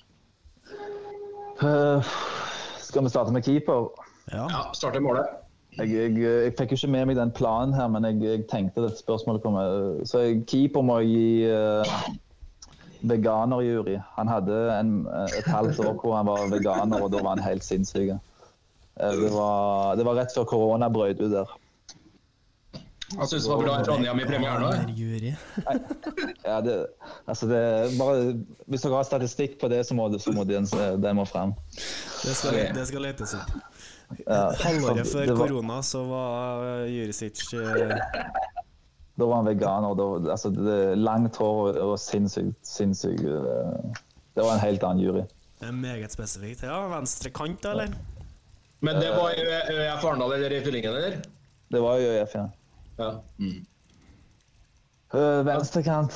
Eh, skal vi starte med keeper? Ja. Ja, starte i målet. Jeg, jeg, jeg fikk jo ikke med meg den planen her, men jeg, jeg tenkte dette spørsmålet kom. eh, Så jeg, keeper må jeg gi uh, veganerjury. Han hadde en, eh, et halvt år hvor han var veganer, og da var han helt sinnssyk. Eh, Det var, det var rett før korona brøt ut der. Jeg syns det var bra i Trondheim i premieren. Jury. Ja, det, altså det, bare, hvis dere har statistikk på det, så må, det, så må den, den må frem. Det skal, det skal letes opp. Ja, Halvåret før korona så var uh, Jurisic uh, Da var han veganer. Da, altså, det, langt hår og, og sinnssykt, sinnssykt eh, Det var en helt annen jury. Det er meget spesifikt. Ja, venstre kant, da, eller? Men det var i ØF Arendal eller i Fyllingen, eller? Det var jo ØF, ja. Ja. Mm. Uh, Venstrekant,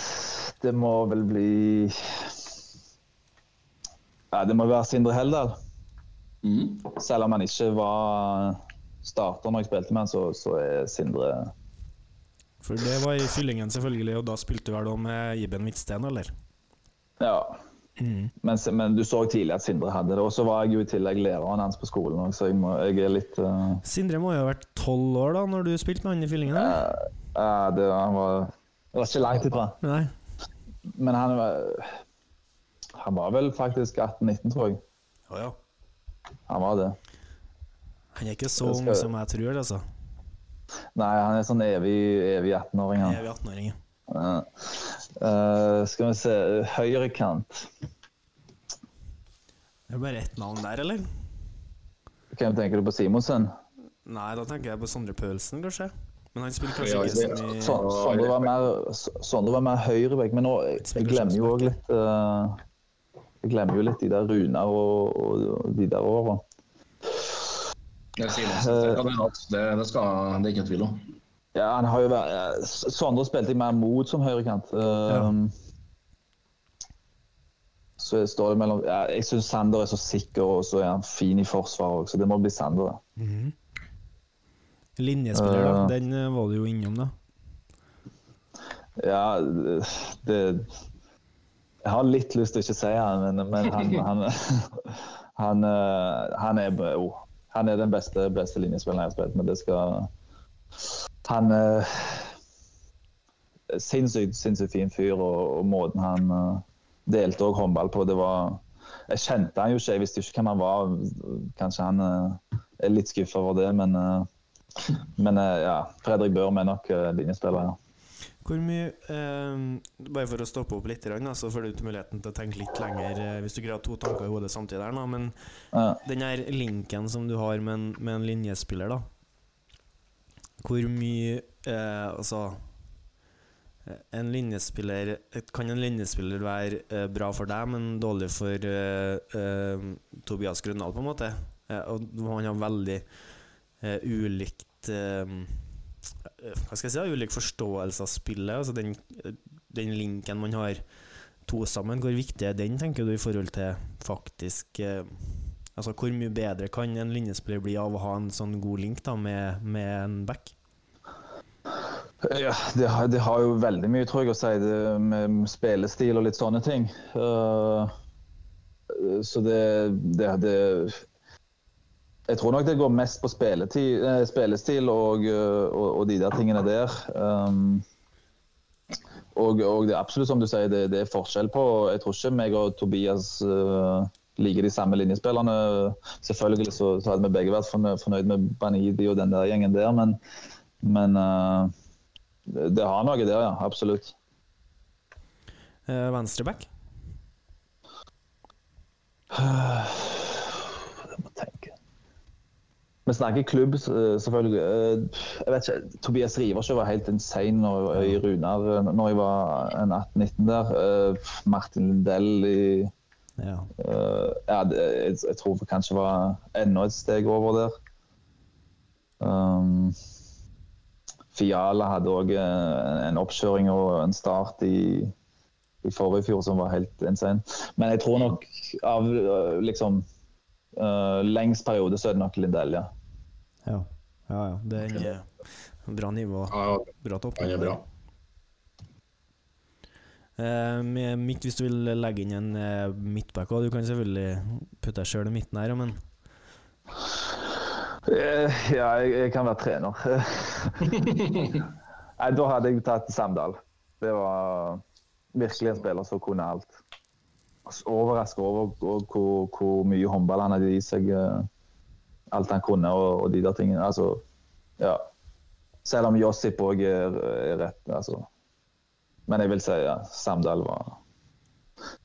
det må vel bli Ja, det må være Sindre Heldal. Mm. Selv om han ikke var starter når jeg spilte med han, så, så er Sindre For det var i fyllingen, selvfølgelig, og da spilte du vel da med Iben Hvitsten, eller? Ja. Mm. Men, men, du så tidlig at Sindre hadde det. Og så var jeg jo i tillegg læreren hans på skolen så jeg, må, jeg, er litt uh... Sindre må jo ha vært tolv år da når du spilte med han i fyllingen? eller? Ja, det, var, det var ikke langt ifra. Nei. Men han var Han var vel faktisk 18-19, tror jeg. Ja, ja. Han var det. Han er ikke så ung som jeg tror, altså. Nei, han er sånn evig, evig 18-åring, han. Evig 18-åring. ja. Ja. Eh, skal vi se Høyrekant. Det er bare ett navn der, eller? Hvem tenker du på Simonsen? Nei, da tenker jeg på Sondre Pølsen, kanskje. Men han spiller Ja, kanskje ikke det- så mye Sondre var mer, Sondre var mer høyrebekk, men nå, jeg, jeg glemmer jo òg litt uh, Jeg glemmer jo litt de der Runar og, og, og de der åra. Det, det, kan hende at det, det, skal, det er ikke noen tvil om. Ja, han har jo vært eh, Sondre spilte jeg mer mot som høyrekant. Ja. Så står det mellom ja, Jeg syns Sander er så sikker, og så er han fin i forsvaret òg, så det må bli Sander. da. -hmm. Linjespiller, da. Eh. Den eh, var du jo innom, da. Ja, det Jeg har litt lyst til å ikke si han, men, men han, han, han, han, er, jo, han er den beste, beste linjespilleren jeg har spilt med. Det skal Han er Sinnssykt, sinnssykt fin fyr, og, og måten han eh, delte òg håndball på, det var Jeg kjente han jo ikke, jeg visste ikke hvem han var. Kanskje han eh, er litt skuffa over det, men, eh, men eh, ja. Fredrik Børm er nok eh, linjespiller, ja. Hvor mye eh, Bare for å stoppe opp litt, så får du muligheten til å tenke litt lenger eh, hvis du greier å ha to tanker i hodet samtidig. her Men Ja. den her linken som du har med en, med en linjespiller, da Hvor mye eh, Altså eh, en linjespiller Kan en linjespiller være eh, bra for deg, men dårlig for eh, Tobias Grøndahl, på en måte? Og han har veldig ulikt Hva skal jeg si? Ulik forståelse av spillet. Altså den, den linken man har to sammen, hvor viktig er den, tenker du, i forhold til faktisk eh, Altså Hvor mye bedre kan en linjespiller bli av å ha en sånn god link da med, med en back? Ja, det har, det har jo veldig mye, tror jeg, å si det med spillestil og litt sånne ting. Uh, så det, det, det Jeg tror nok det går mest på eh, spillestil og, eh, og, og de der tingene der. Um, og, og det er absolutt som du sier, det, det er forskjell på Jeg tror ikke meg og Tobias uh, liker de samme linjespillerne. Selvfølgelig så, så hadde vi begge vært fornøyd, med Banidi og den der gjengen der, men, men uh, det det har noe der, ja. Absolutt. Eh, Venstreback? Tenke. Vi snakker klubb, selvfølgelig. Eh, Jeg vet ikke, Tobias Riversjø var helt insane når, i Runar eh, når jeg var 18-19 der. Eh, Martin Lindell i Ja. eh, ja, jeg, jeg tror vi kanskje var enda et steg over der. Um, Fiala hadde òg en oppkjøring og en start i, i forrige fjor som var helt insane. Men jeg tror nok av liksom Uh, lengst periode så er det nok Lindell, ja. Ja, ja. ja. Det er en, eh, bra nivå. Ja, Bra topp. Ja, bra. Eh, med midt, hvis du vil legge inn en uh, midtback òg, du kan selvfølgelig putte deg sjøl i midten her, men Eh, Ja, jeg, jeg kan være trener. Nei, da hadde jeg tatt Samdal. Det var virkelig en spiller som kunne alt. Overraska over og hvor, hvor mye håndball han hadde i seg. eh, Alt han kunne og, og de der tingene. Altså, ja. Selv om Josip òg er, er rett, altså. Men jeg vil si ja, Samdal var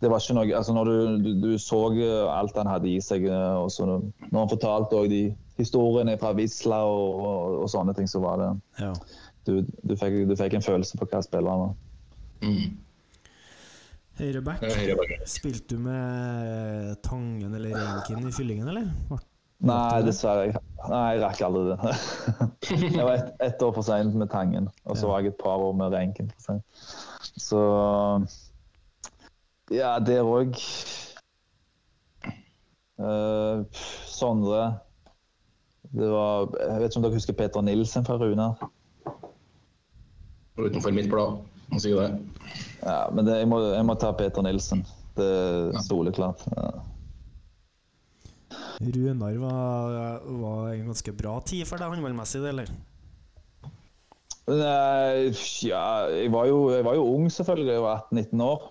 det var ikke noe, altså Når du, du, du så eh, alt han hadde i seg, eh, og så når han fortalte også de historiene fra Wisla og, og, og sånne ting, så var det ja. du, du, fikk, du fikk en følelse på hva spilleren var. Mm. Høyreback. Eh. Spilte du med Tangen eller Reinkin i fyllingen, eller? Nei, dessverre. Nei, jeg rakk aldri det. jeg var ett et år for seint med Tangen, og så var jeg et par år med Renken for seint. Så Ja, der òg. Sondre. Det var Jeg vet ikke om dere husker Peter Nilsen fra Runar? Utenfor mitt blad, må si det. Ja, men det, jeg, må, jeg må ta Peter Nilsen. Det er soleklart. Ja. Runar var, var en ganske bra tid for deg håndballmessig, det, eller? Ja, jeg var, jo, jeg var jo ung, selvfølgelig. Jeg var 18-19 år.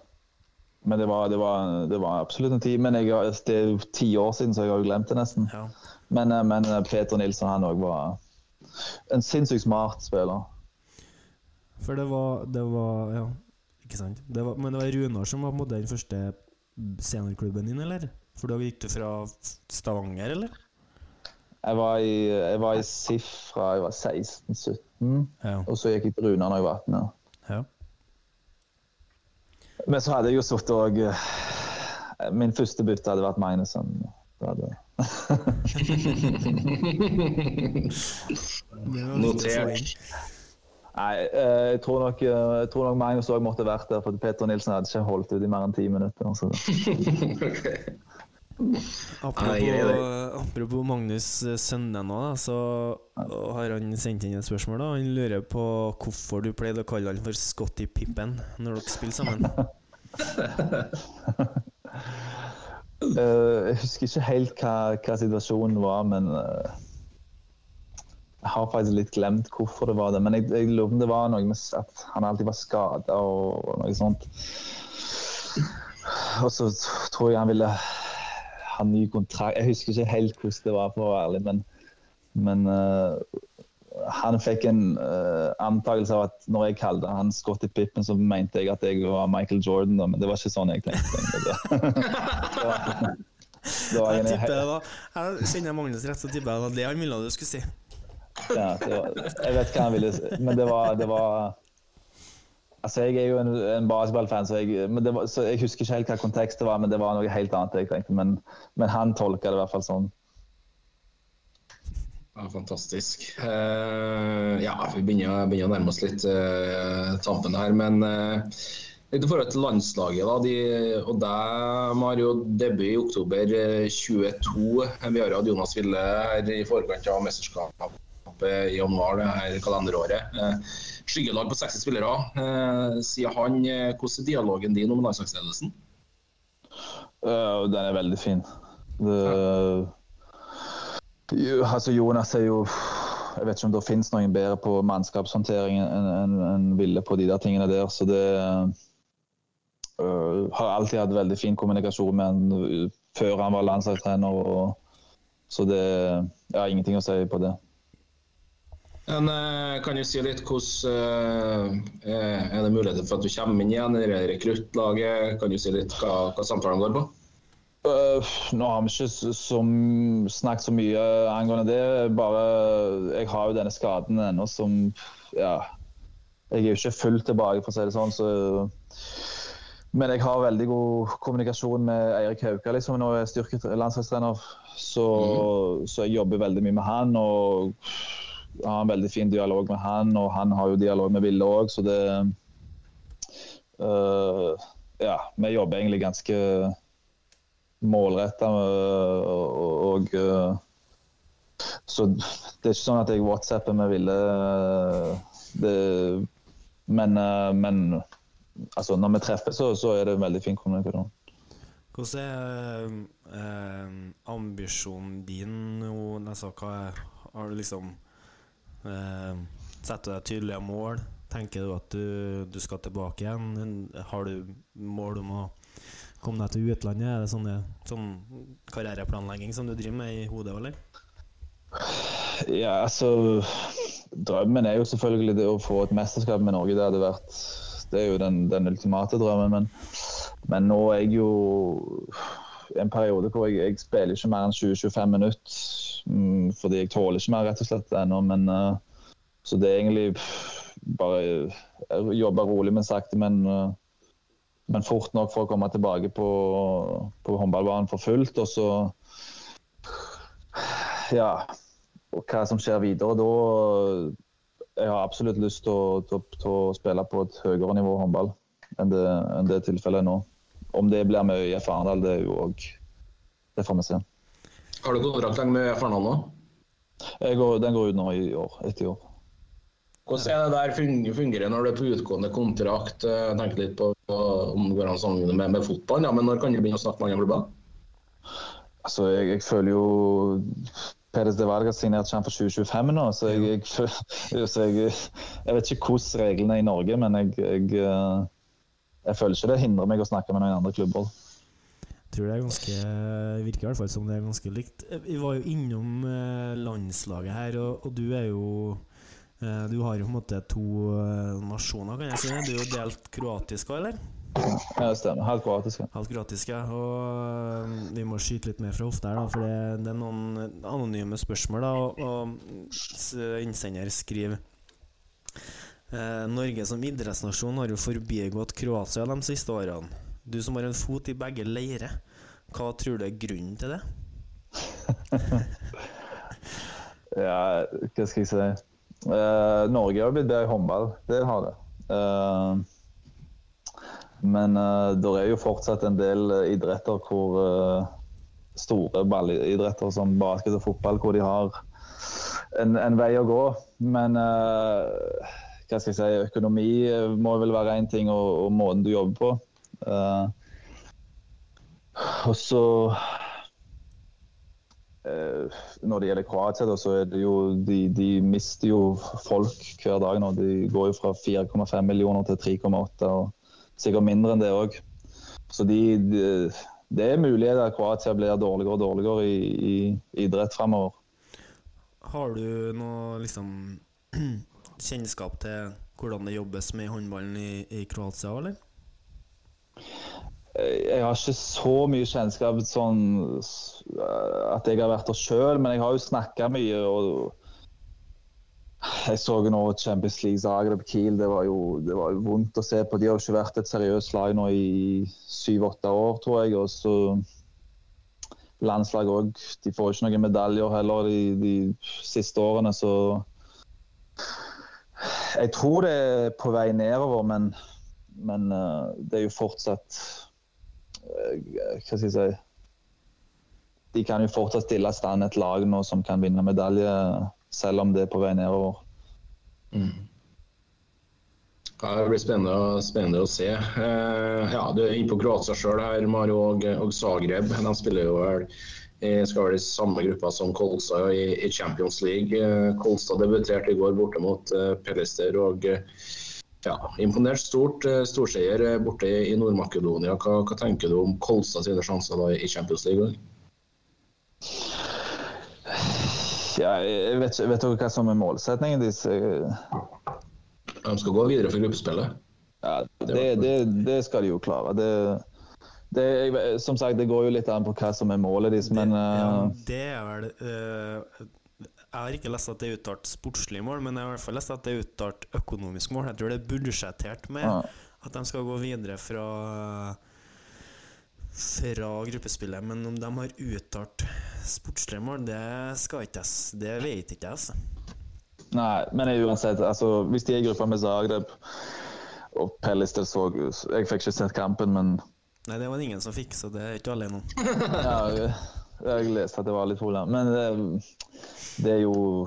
Men det var, det, var, det var absolutt en tid. Men jeg, det er jo ti år siden, så jeg har jo glemt det nesten. Ja. Men, eh, men Peter Nilsson han òg var en sinnssykt smart spiller. For det var, det var Ja, ikke sant? Det var, men det var Runar som var på den første seniorklubben din, eller? For da gikk du fra Stavanger, eller? Jeg var i, jeg var i SIF fra jeg var 16-17, Ja. og så gikk jeg til Runar da jeg var 18. Ja. ja. Men så hadde jeg jo sittet og eh, Min første bytte hadde vært Magnusson. Det hadde, Det Notert. Nei, eh, jeg tror nok, eh, jeg tror nok Magnus òg måtte vært der, for Peter Nilsen hadde ikke holdt ut i mer enn ti minutter. Apropos, Magnus eh, Sønne nå, da, så har han sendt inn et spørsmål. da Han lurer på hvorfor du pleide å kalle han for Scotty Pippen når dere spiller sammen. uh, jeg husker ikke helt hva, hva situasjonen var, men uh, jeg har faktisk litt glemt hvorfor det var det. Men jeg, jeg lurer på om det var noe med at han alltid var skada og, og noe sånt. Og så tror jeg han ville ha ny kontrakt. Jeg husker ikke helt hvordan det var, for å være ærlig, men, men uh, han fikk en uh, antakelse av at når jeg kalte han Scotty Pippen, så mente jeg at jeg var Michael Jordan, da, men det var ikke sånn jeg tenkte. egentlig. det var, Jeg tipper det var Jeg Kjenner Magnus rett, så tipper jeg det var det han ville du skulle si. ja, var, jeg vet hva han ville si, men det var, det var Altså, Jeg er jo en, en basketballfan, så, så jeg husker ikke helt hva kontekstet var, men det var noe helt annet jeg tenkte. Men, men han tolka det i hvert fall sånn. Ja, fantastisk. Uh, ja, vi begynner, begynner å nærme oss litt uh, tampen her, men uh, litt i forhold til landslaget. da, de, og deg, Mario, debut i oktober eh, 22. Vi har jo hatt Jonas Ville her i forkant av mesterskapet i januar det her kalenderåret. Eh, skyggelag på 60 spillere. Eh, sier han, eh, hvordan er dialogen din om landslagsledelsen? Den er veldig fin. Det, jo, altså Jonas er jo Jeg vet ikke om det finnes noen bedre på mannskapshåndtering enn en, en Ville på de der tingene der. Så det uh, Har alltid hatt veldig fin kommunikasjon med han før han var landslagstrener. Og, så det Jeg har ingenting å si på det. Men, eh, kan du si litt hvordan eh, Er det muligheter for at du kommer inn igjen? i rekruttlaget? Kan du si litt hva, hva samtalen går på? Uh, nå har vi ikke som, snakket så mye angående det. Bare Jeg har jo denne skaden ennå som Ja. Jeg er jo ikke fullt tilbake, for å si det sånn. Så, men jeg har veldig god kommunikasjon med Eirik Hauka, liksom, nå er jeg landslagstrener. Så, så jeg jobber veldig mye med han. og har en veldig fin dialog med han, og han har jo dialog med Ville òg, så det uh, Ja, vi jobber egentlig ganske målretta og, og uh, Så det er ikke sånn at jeg whatsapper med Ville. Det, men, men altså, når vi treffes, så, så er det en veldig fin kommunikasjon. Hvordan er eh, ambisjonen din nå? Altså, hva er, har du liksom eh, Setter du deg tydelige mål? Tenker du at du, du skal tilbake igjen? Har du mål om å komme deg til utlandet? Er det sånne, sånn karriereplanlegging som du driver med i hodet, eller? Ja, altså Drømmen er jo selvfølgelig det å få et mesterskap med Norge. Det hadde vært Det er jo den, den ultimate drømmen. Men, men nå er jeg jo i en periode hvor jeg, jeg spiller ikke mer enn 20-25 minutter. Mm, Fordi jeg tåler ikke mer, rett og slett, ennå. Men uh, så det er egentlig bare eh, jobbe rolig, men sakte, men, uh, men fort nok for å komme tilbake på, på håndballbanen for fullt. Og så Ja. Og hva som skjer videre da Jeg har absolutt lyst til å, til, til å spille på et høyere nivå håndball enn det, enn det tilfellet er nå. Om det blir med ØIF Arendal, det er jo òg Det får vi se. Har du kontrakt lenge med Fernando? går, den går ut nå i år. Etter i år. Hvordan er det der fun- fungerer når du er på utgående kontrakt? Eh, Jeg tenker litt på på om det går an å sammenligne med, med fotball, ja, men når kan du begynne å snakke med andre klubber? Altså, jeg, jeg føler jo Peres de Valga signerte ikke han for 2025 nå, så jeg, jeg, føl- så jeg, vet ikke hvordan reglene er i Norge, men jeg, jeg, eh, jeg føler ikke det hindrer meg å snakke med noen andre klubber. Tror det er ganske virker i hvert fall som det er ganske likt. Vi var jo innom eh, landslaget her, og, og du er jo eh, Du har jo på en måte to eh, nasjoner, kan jeg si. Du er jo delt kroatisk òg, eller? Ja, det stemmer. Helt kroatiske. Helt Halvt kroatisk. Og vi må skyte litt mer fra hofta her, da, for det, det er noen anonyme spørsmål. da, og, og innsender skriver eh, Norge som idrettsnasjon har jo forbigått Kroatia de siste årene. Du som har en fot i begge leirer, hva tror du er grunnen til det? Ja, hva skal jeg si? uh, Norge har blitt bedre i håndball, det har det. Uh, men uh, det er jo fortsatt en del eh, idretter hvor eh, Store ballidretter som basket og fotball, hvor de har en, en vei å gå. Men eh, hva skal jeg si, økonomi eh, må vel være én ting, og, og måten du jobber på. Eh, og så Eh, når det gjelder Kroatia, så er det jo de, de mister jo folk hver dag nå. De går jo fra 4,5 millioner til 3,8, og sikkert mindre enn det òg. Så de, de, det er mulig at Kroatia blir dårligere og dårligere i, i idrett framover. Har du noe liksom kjennskap til hvordan det jobbes med håndballen i, i Kroatia, eller? Jeg har ikke så mye kjennskap sånn eh, at jeg har vært der sjøl, men jeg har jo snakka mye. og Jeg så jo nå Champions League Zagreb Kiel. Det var, jo, det var jo vondt å se på. De har jo ikke vært et seriøst lag nå i syv-åtte år, tror jeg. Og så landslaget òg. De får ikke noen medaljer heller de, de siste årene, så Jeg tror det er på vei nedover, men, men eh, det er jo fortsatt eh, Hva skal jeg si De kan jo fortsatt stille i stand et lag nå som kan vinne medalje, selv om det er på vei nedover. Ja, det blir spennende, spennende å se. Eh, ja, Du er inne på Kroatia sjøl her, Mario og, og Zagreb. De spiller jo vel skal være i samme gruppa som Kolstad i, i Champions League. Eh, Kolstad debuterte i går borte mot eh, Pellester og eh, ja, imponert stort. eh, Storseier eh, borte i, Nord-Makedonia. Hva, hva tenker du om Kolstad sine sjanser da i Champions League? Ja, jeg vet, ikke- vet dere hva som er målsetningen deres? De skal gå videre for gruppespillet. Ja, det, det, det skal de jo klare. Det, det, som sagt, det går jo litt an på hva som er målet deres, men ja, eh, det er vel eh, Jeg har ikke lest at det er uttalt sportslig mål, men jeg har i hvert fall lest at det er uttalt økonomisk mål. Jeg tror det er budsjettert med Ja. at de skal gå videre fra fra gruppespillet, men om de har uttalt sportslige mål, det skal ikke jeg Det vet ikke jeg, altså. Nei, men uansett, altså, hvis de er i gruppa med Zagreb og Pellister så Jeg fikk ikke sett kampen, men Nei, det var det ingen som fikk, så det er ikke alle ennå. ja, jeg, leste at det var litt problem. Men det, det er jo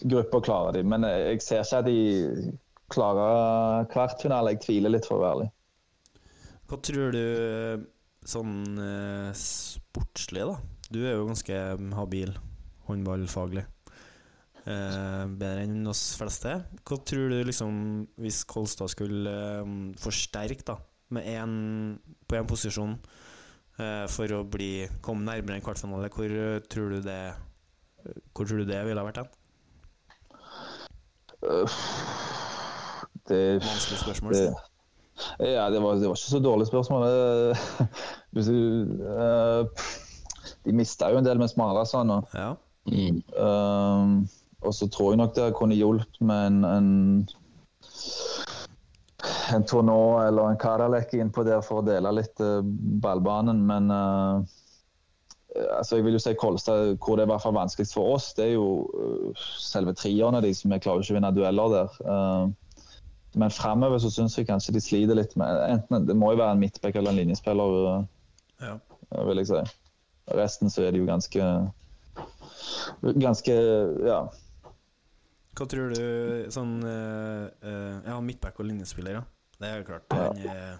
Grupper klarer de. Men jeg, jeg ser ikke at de klarer kvartfinale. Jeg tviler litt, for å være ærlig. Hva tror du sånn eh, sportslig, da? Du er jo ganske habil håndballfaglig. Eh, bedre enn oss fleste. Hva tror du liksom hvis Kolstad skulle eh, forsterke da med en, på én posisjon eh, for å bli, komme nærmere en kvartfinale, hvor eh, tror du det Hvor tror du det ville ha vært hen? Det, Vanskelig spørsmål. det, ja, det var, det var ikke så dårlig spørsmål. Eh, de mista jo en del med Smalason. Og, Ja. Mm. Um, og så tror jeg nok det kunne hjulpet med en, en en Tournau eller en Kadalek innpå der for å dele litt eh, ballbanen, men eh, altså jeg vil jo si Kolstad, hvor det er i hvert fall vanskeligst for oss, det er jo eh, selve trierne de som vi klarer ikke å vinne dueller der. Men framover så syns jeg kanskje de sliter litt med enten Det må jo være en midtback eller en linjespiller, Ja. vil jeg si. Resten så er de jo ganske Ganske Ja. Hva tror du sånn uh, uh, Ja, midtback og linjespiller, ja. Det er klart. Den,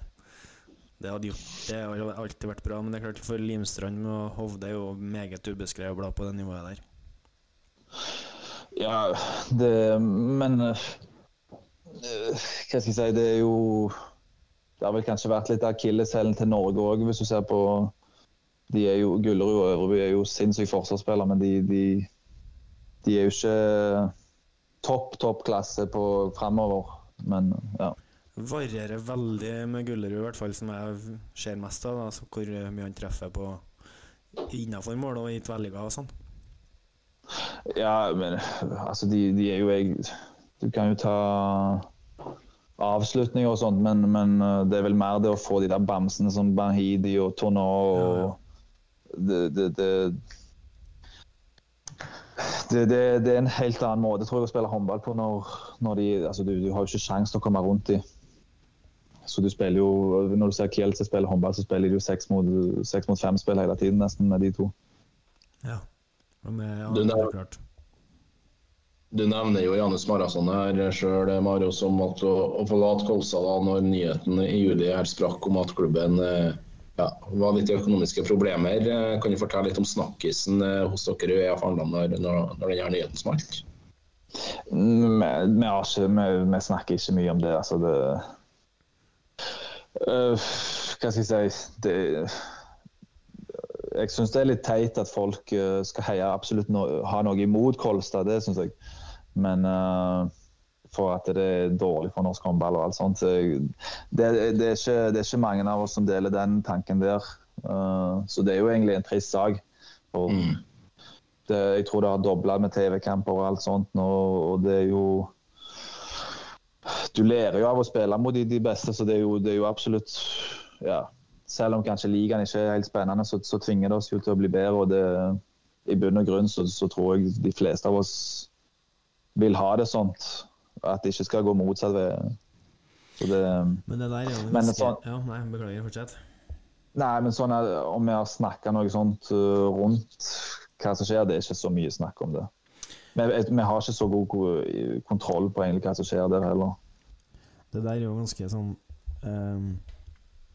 det hadde gjort Det har alltid vært bra, men det er klart for Limstrand og Hovde er jo meget ubeskrevet blad på det nivået der. Ja, det Men uh, Hva skal jeg si, det er jo Det har vel kanskje vært litt akilleshælen til Norge òg, hvis du ser på de er jo, Gullerud og Øvreby er jo sinnssyke forsvarsspillere, men de, de, de er jo ikke topp, topp klasse på framover. Men ja. Varierer veldig med Gullerud, i hvert fall som jeg ser mest av. Altså hvor mye han treffer på innafor mål og i tverrligger og sånn. Ja, men altså, de, de er jo jeg Du kan jo ta avslutninger og sånt, men, men uh, det er vel mer det å få de der bamsene som Bahidi og Tourneau og Ja, ja. Det, det, det, det, det, det er en helt annen måte tror jeg, å spille håndball på når, når de altså, du, du har jo ikke sjanse til å komme rundt dem. Så du spiller jo, Når du ser Kielce spille håndball, så spiller de jo seks mot, seks mot fem-spill hele tiden nesten med de to. Ja. Og med, ja, Du, det er klart. Du nevner jo Janus Marason her sjøl, Marius, om at å, å forlate Kolstad da når nyheten i juli her sprakk om at klubben eh, ja, i økonomiske problemer. Eh, Kan du fortelle litt om snakkisen eh, hos dere i EF Arendal når, når, når denne nyheten smalt? Mm, Vi, snakker ikke mye om det. Altså det uh, Hva skal jeg si det, Jeg syns det er litt teit at folk øh, skal heie absolutt no, ha noe imot Kolstad, det syns jeg. Men øh, for at det er dårlig for norsk håndball og alt sånt. Det, det, er ikke, det er ikke mange av oss som deler den tanken der. Uh, så det er jo egentlig en trist sak. For jeg tror det har dobla med TV-kamper og alt sånt nå, og det er jo Du lærer jo av å spille mot de, de beste, så det er, jo, det er jo absolutt ja, Selv om kanskje ligaen ikke er helt spennende, så, så tvinger det oss jo til å bli bedre. og det, I bunn og grunn så, så tror jeg de fleste av oss vil ha det sånt. At det ikke skal gå motsatt vei. så det, Men det der er jo Men ganske sånn- Ja, nei, beklager, fortsett. Nei, men sånn er, om vi har snakka noe sånt uh, rundt hva som skjer, det er ikke så mye snakk om det. Men vi, vi har ikke så god kontroll på egentlig hva som skjer der heller. Det der er jo ganske sånn s-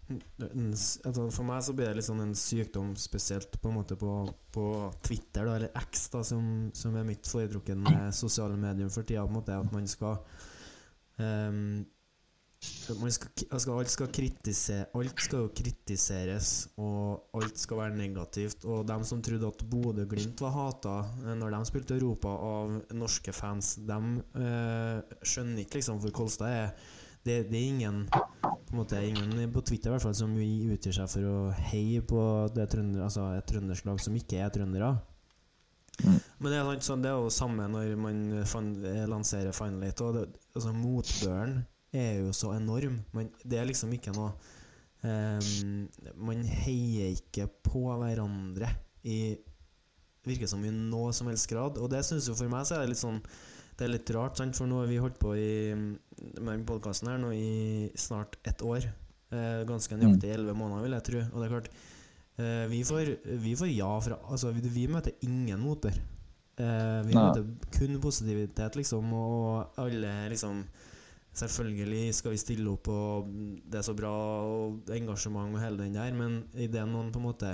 altså For meg så blir det litt sånn en sykdom, spesielt på en måte på, på Twitter, da, eller X, da, som, som er mitt foretrukne sosiale medium for tida. På en måte At man skal um, man skal, altså alt skal Alt skal jo kritiseres, og alt skal være negativt. Og dem som trodde at Bodø-Glimt var hata eh, når de spilte Europa av norske fans, de eh, skjønner ikke liksom hvor Kolstad er det, det er ingen på måte ingen på Twitter i hvert fall som utgir seg for å heie på det trønder, altså et trøndersk lag som ikke er trøndere. Mm. Men det er, sånn, det er jo samme når man fan, lanserer Final Eight. Og det, altså, motbøren er jo så enorm. Man, det er liksom ikke noe um, Man heier ikke på hverandre i virker som i noe som helst grad. Og det synes jo for meg så er det litt sånn Det er litt rart, sant? for nå har vi holdt på i med podkasten her nå i snart ett år. Eh, ganske nøyaktig elleve måneder, vil jeg tro. Og det er klart eh, vi, får, vi får ja fra Altså, vi, vi møter ingen motbør. Eh, vi Nei. møter kun positivitet, liksom, og alle liksom Selvfølgelig skal vi stille opp, og det er så bra og engasjement og hele den der, men idet noen på en måte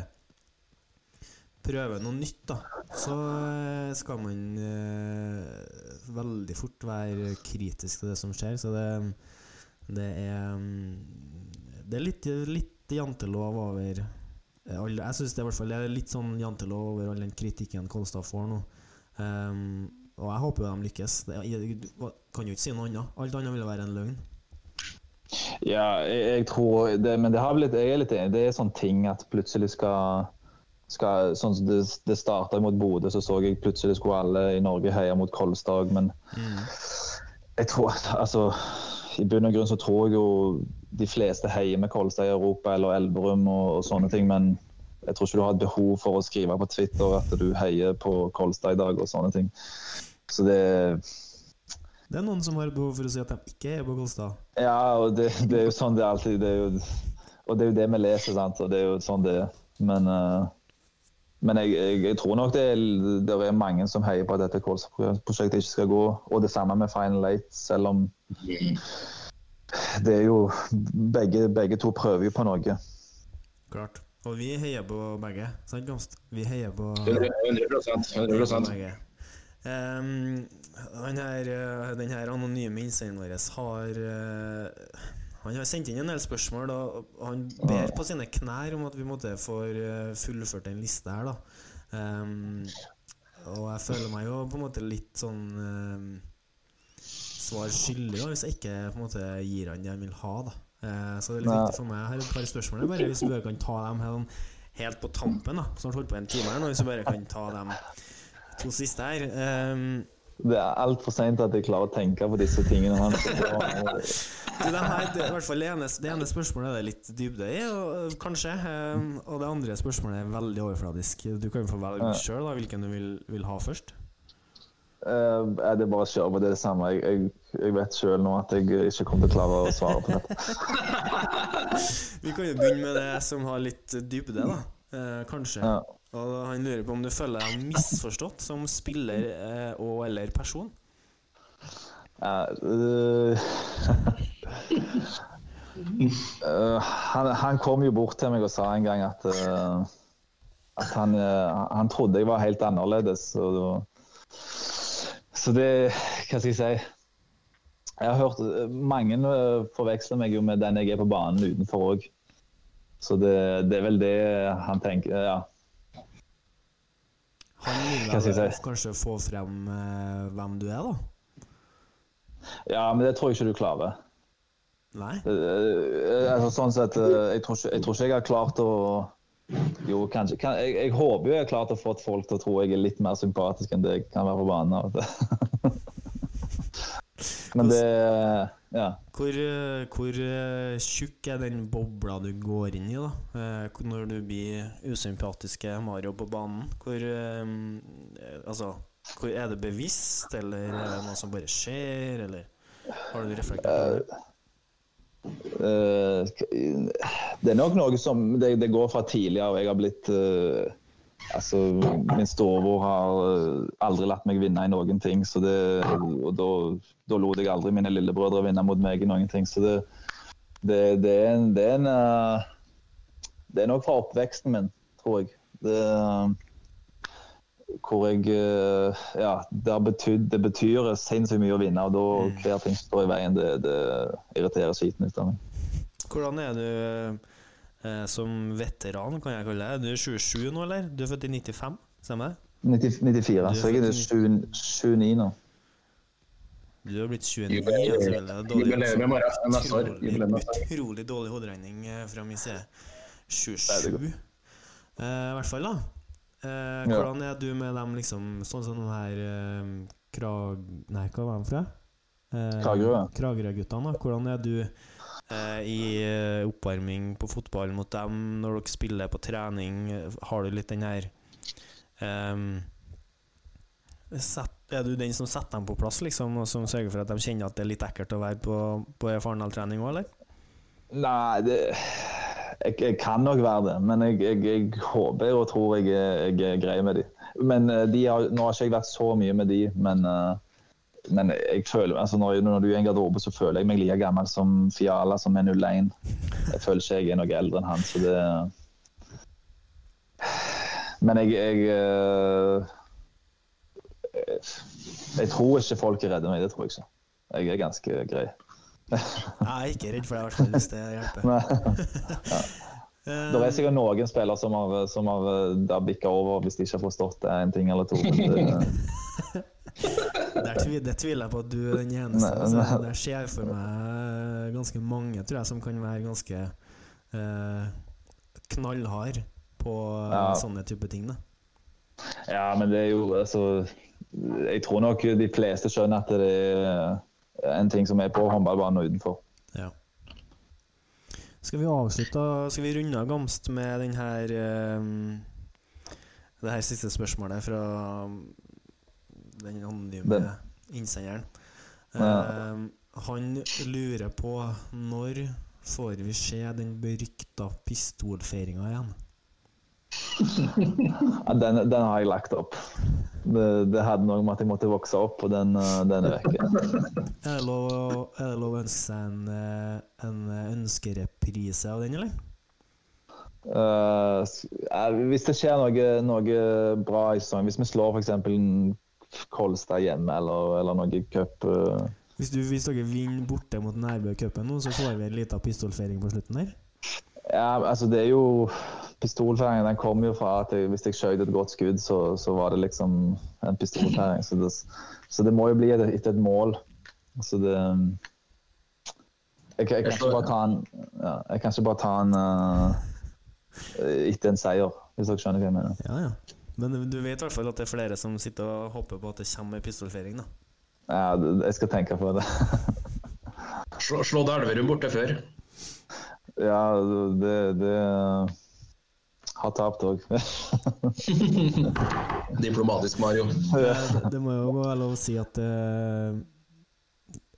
prøver noe nytt, da, så eh, skal man eh, veldig fort være kritisk til det som skjer. Så det, det er mm, Det er litt, litt jantelov over Jeg syns det er litt sånn jantelov over all den kritikken Kolstad får nå. Um, og jeg håper de lykkes. Det, jeg, kan jo ikke si noe annet. Alt annet ville være en løgn. Ja, jeg, jeg tror det, Men det har blitt, jeg er litt enig. Det er sånne ting at plutselig skal, skal Sånn som det, det starta mot Bodø, så så jeg plutselig skulle alle i Norge heie mot Kolstad. Men jeg tror at altså I bunn og grunn så tror jeg jo de fleste heier med Kolstad i Europa eller Elverum og, og sånne ting, men jeg tror ikke du har et behov for å skrive på Twitter at du heier på Kolstad i dag og sånne ting. Så det Det er noen som har et behov for å si at de ikke er på Kolstad. Ja, og det, det er jo sånn det alltid det er jo, Og det er jo det vi leser, sant. Og det er jo sånn det er. Men, eh, men jeg, jeg, jeg tror nok det er, det er mange som heier på at dette Kolstad-prosjektet ikke skal gå. Og det samme med Final Eight, selv om det er jo Begge, begge to prøver jo på noe. Klart. Og vi heier på begge, sant Gamst? Vi heier på 100 100 begge. Um, den, her, eh, den her anonyme innsenderen vår har eh, Han har sendt inn en del spørsmål, og han ber på sine knær om at vi måtte får eh, fullført den lista her, da. Um, og jeg føler meg jo på en måte litt sånn um, svar skyldig hvis jeg ikke på en måte gir han det han vil ha. da Uh, Så det er litt viktig for meg. Jeg har et par spørsmål. Bare hvis vi bare kan ta dem helt, helt på tampen. da Snart holdt på en time her nå. Hvis vi bare kan ta dem to siste her. Um, Det er altfor seint at jeg klarer å tenke på disse tingene. Han. det, her, det, det ene, det ene spørsmålet er det litt dybde i, og, kanskje. Um, og det andre spørsmålet er veldig overfladisk. Du kan jo få velge sjøl hvilken du vil, vil ha først. Uh, er det bare å kjøre på det, det samme. Jeg, jeg, jeg vet sjøl nå at jeg ikke kommer til å klare å svare på dette. Vi kan jo begynne med det som har litt dybde, da. Uh, kanskje. Ja. Og Han lurer på om du føler deg misforstått som spiller eh, og eller person. Uh, han, han kom jo bort til meg og sa en gang at, uh, at han, han trodde jeg var helt annerledes. Og, så det Hva skal jeg si? Jeg har hørt Mange forveksler meg jo med den jeg er på banen utenfor òg. Så det, det er vel det han tenker Ja. Han vil vel kanskje få frem eh, hvem du er, da? ja, men det tror jeg ikke du klarer. Nei? Eh, altså, sånn sett, eh, jeg, tror ikke, jeg tror ikke jeg har klart å Jo, kanskje. Kan, jeg, jeg håper jo jeg har klart å få folk til å tro jeg er litt mer sympatisk enn det jeg kan være på banen. Men det Ja. Hvor, eh, hvor eh, tjukk er den bobla du går inn i, da? Eh, Når du blir usympatiske Mario på banen? Hvor Altså, hvor er det bevisst, eller er det noe som bare skjer, eller har du reflektert over det? Det er nok noe som det, det går fra tidligere, og jeg har blitt eh, Altså, min storebror har eh, aldri latt meg vinne i noen ting, så det, og da, da lot jeg aldri mine lillebrødre vinne mot meg i noen ting. Så det, det, det er en, det er, en eh, det er nok fra oppveksten min, tror jeg. Det, hvor jeg eh, Ja, det, betydd, det betyr sinnssykt mye å vinne, og da hver ting som står i veien, det, det irriterer skiten ut av meg. Hvordan er du eh, som veteran, kan jeg kalle det? Du er 27 nå, eller? Du er født i 95, stemmer det? 94, er så jeg er født 7 29 nå. Du har blitt 29, Jubileum- altså, vel, det er dårlig- i morgen, år. Utrolig, utrolig dårlig hoderegning eh, fra min side. 27, eh, i hvert fall, da. Eh, hvordan er du med dem, liksom, sånn som den her eh, Krag... Nei, hva var de fra? Eh, Kragerø. Kragerø-guttene, da. Hvordan er du i eh, oppvarming på fotball mot dem når dere spiller på trening? Har du litt den her um, set, Er du den som setter dem på plass, liksom, og som sørger for at de kjenner at det er litt ekkelt å være på, på Farendal-trening òg, eller? Nei, det jeg, jeg kan nok være det, men jeg, jeg, jeg håper og tror jeg, er- grei med de. Men eh, de har, Nå har ikke jeg vært så mye med de, men, eh, men jeg føler, altså når, når du er i en garderobe, så føler jeg meg like gammel som Fiala, som er 01. Jeg føler ikke jeg er noe eldre enn han, så det Men jeg, jeg jeg Jeg tror ikke folk er redde meg, det tror jeg ikke. Jeg er ganske grei. Jeg er ikke redd for det, i hvert fall, hvis det hjelper. Eh, Det er sikkert noen spillere som har, som har bikka over hvis de ikke har forstått det en ting eller to. Men det, tvi- det tviler jeg på at du er den eneste. Altså, jeg ser for meg ganske mange, tror jeg, som kan være ganske eh, knallhard på eh, Ja. sånne type ting. Da. ja, men det er jo altså Jeg tror nok de fleste skjønner at det er en ting som er på håndballbanen og utenfor. Ja. Skal vi avslutte Skal vi runde av Gamst med den her eh, Det her siste spørsmålet fra den anonyme Den. innsenderen. Ja. Eh, han lurer på når får vi se den berykta pistolfeiringa igjen? Den, den har jeg lagt opp. Det, det hadde noe med at jeg måtte vokse opp, og den, eh, den er vekk. Er det lov, å- ønske seg en, eh, en ønskereprise av den, eller? Uh, hvis det skjer noe, noe bra i sesongen, hvis vi slår f.eks. Kolstad hjemme eller, eller noe cup eh, Hvis, du, hvis dere vinner borte mot Nærbø cupen nå, så får vi en liten pistolfeiring på slutten der? Ja, altså det er jo Pistolfeiringen den kom jo fra at jeg, hvis jeg skjøt et godt skudd, så, så var det liksom en pistolfeiring. Så det, så det må jo bli etter et mål. Så det Jeg, jeg kan ikke bare ta en ja, Jeg kan ikke bare ta en uh, etter en seier, hvis dere skjønner hva jeg mener. Ja, ja. Men du vet i hvert fall at det er flere som sitter og håper på at det kommer en pistolfeiring, da. Ja, jeg skal tenke på det. Slå, slå Elverum borte før. Ja, det, det Har tapt òg. Diplomatisk, Mario. Det, det må jo være lov å si at uh,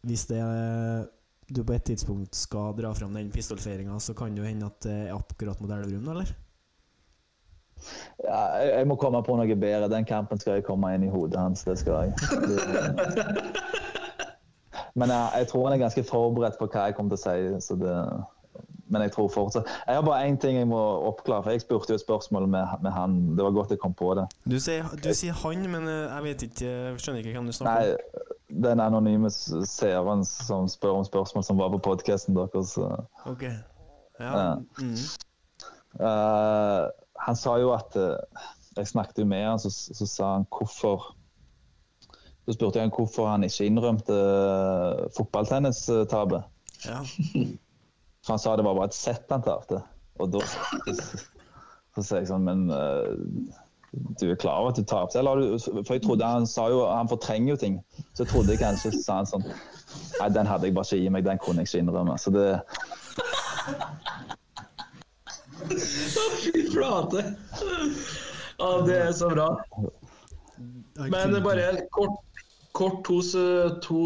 hvis det er, du på et tidspunkt skal dra fram den pistolfeiringa, så kan det jo hende at det er akkurat mot Elverum, eller? Ja, jeg, må komme på noe bedre. Den kampen skal jeg komme inn i hodet hans. Det skal jeg. Det, men jeg, jeg tror han er ganske forberedt på hva jeg kommer til å si. Så det, men jeg tror fortsatt Jeg har bare én ting jeg må oppklare. for Jeg spurte jo et spørsmål med, med han. Det var godt jeg kom på det. Du sier, du sier han, men eh, jeg vet ikke Jeg skjønner ikke hvem du snakker om. Nei, den anonyme seeren som spør om spørsmål som var på podkasten deres. Okay. Ok. Ja. Ja. Mm. Eh, han sa jo at eh, Jeg snakket jo med han, så, så sa han hvorfor Så spurte jeg han hvorfor han ikke innrømte uh, fotballtennistapet. ja. For han sa det var bare et sett han tapte. Og da så sier jeg sånn Men eh, du er klar over at du tapte? For jeg trodde han sa jo Han fortrenger jo ting. Så jeg trodde kanskje sa han sånn Nei, den hadde jeg bare ikke i meg. Den kunne jeg ikke innrømme. Så det Fy flate! Ja, det er så bra. Men bare kort, kort to, to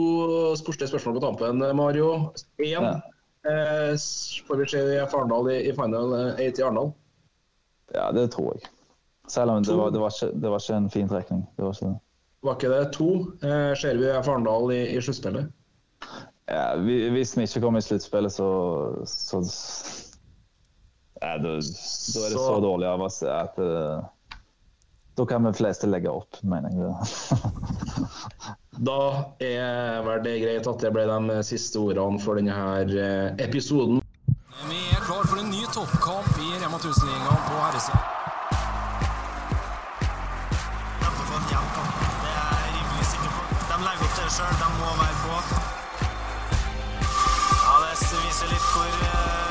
sportslige spørsmål på tampen, Mario. Én. Ja. Eh, får vi se Farendal i, i final eight 8 i Arendal? Ja, det tror jeg. Selv om det var, det var, ikke, det var ikke en fin trekning. Det var ikke det. Var ikke det to? Eh, ser vi Farendal i, i sluttspillet? Ja, vi- hvis vi ikke kommer i sluttspillet, så, så Nei, da, da, er det så, så dårlig av oss at uh, Da kan vi fleste legge opp, mener jeg. da er vel det greit at det ble de siste ordene for denne her eh, episoden. Vi er klar for en ny toppkamp i Rema 1000-ligaen på herresida. De legger opp det sjøl, de må være på. Ja, Det viser litt hvor eh,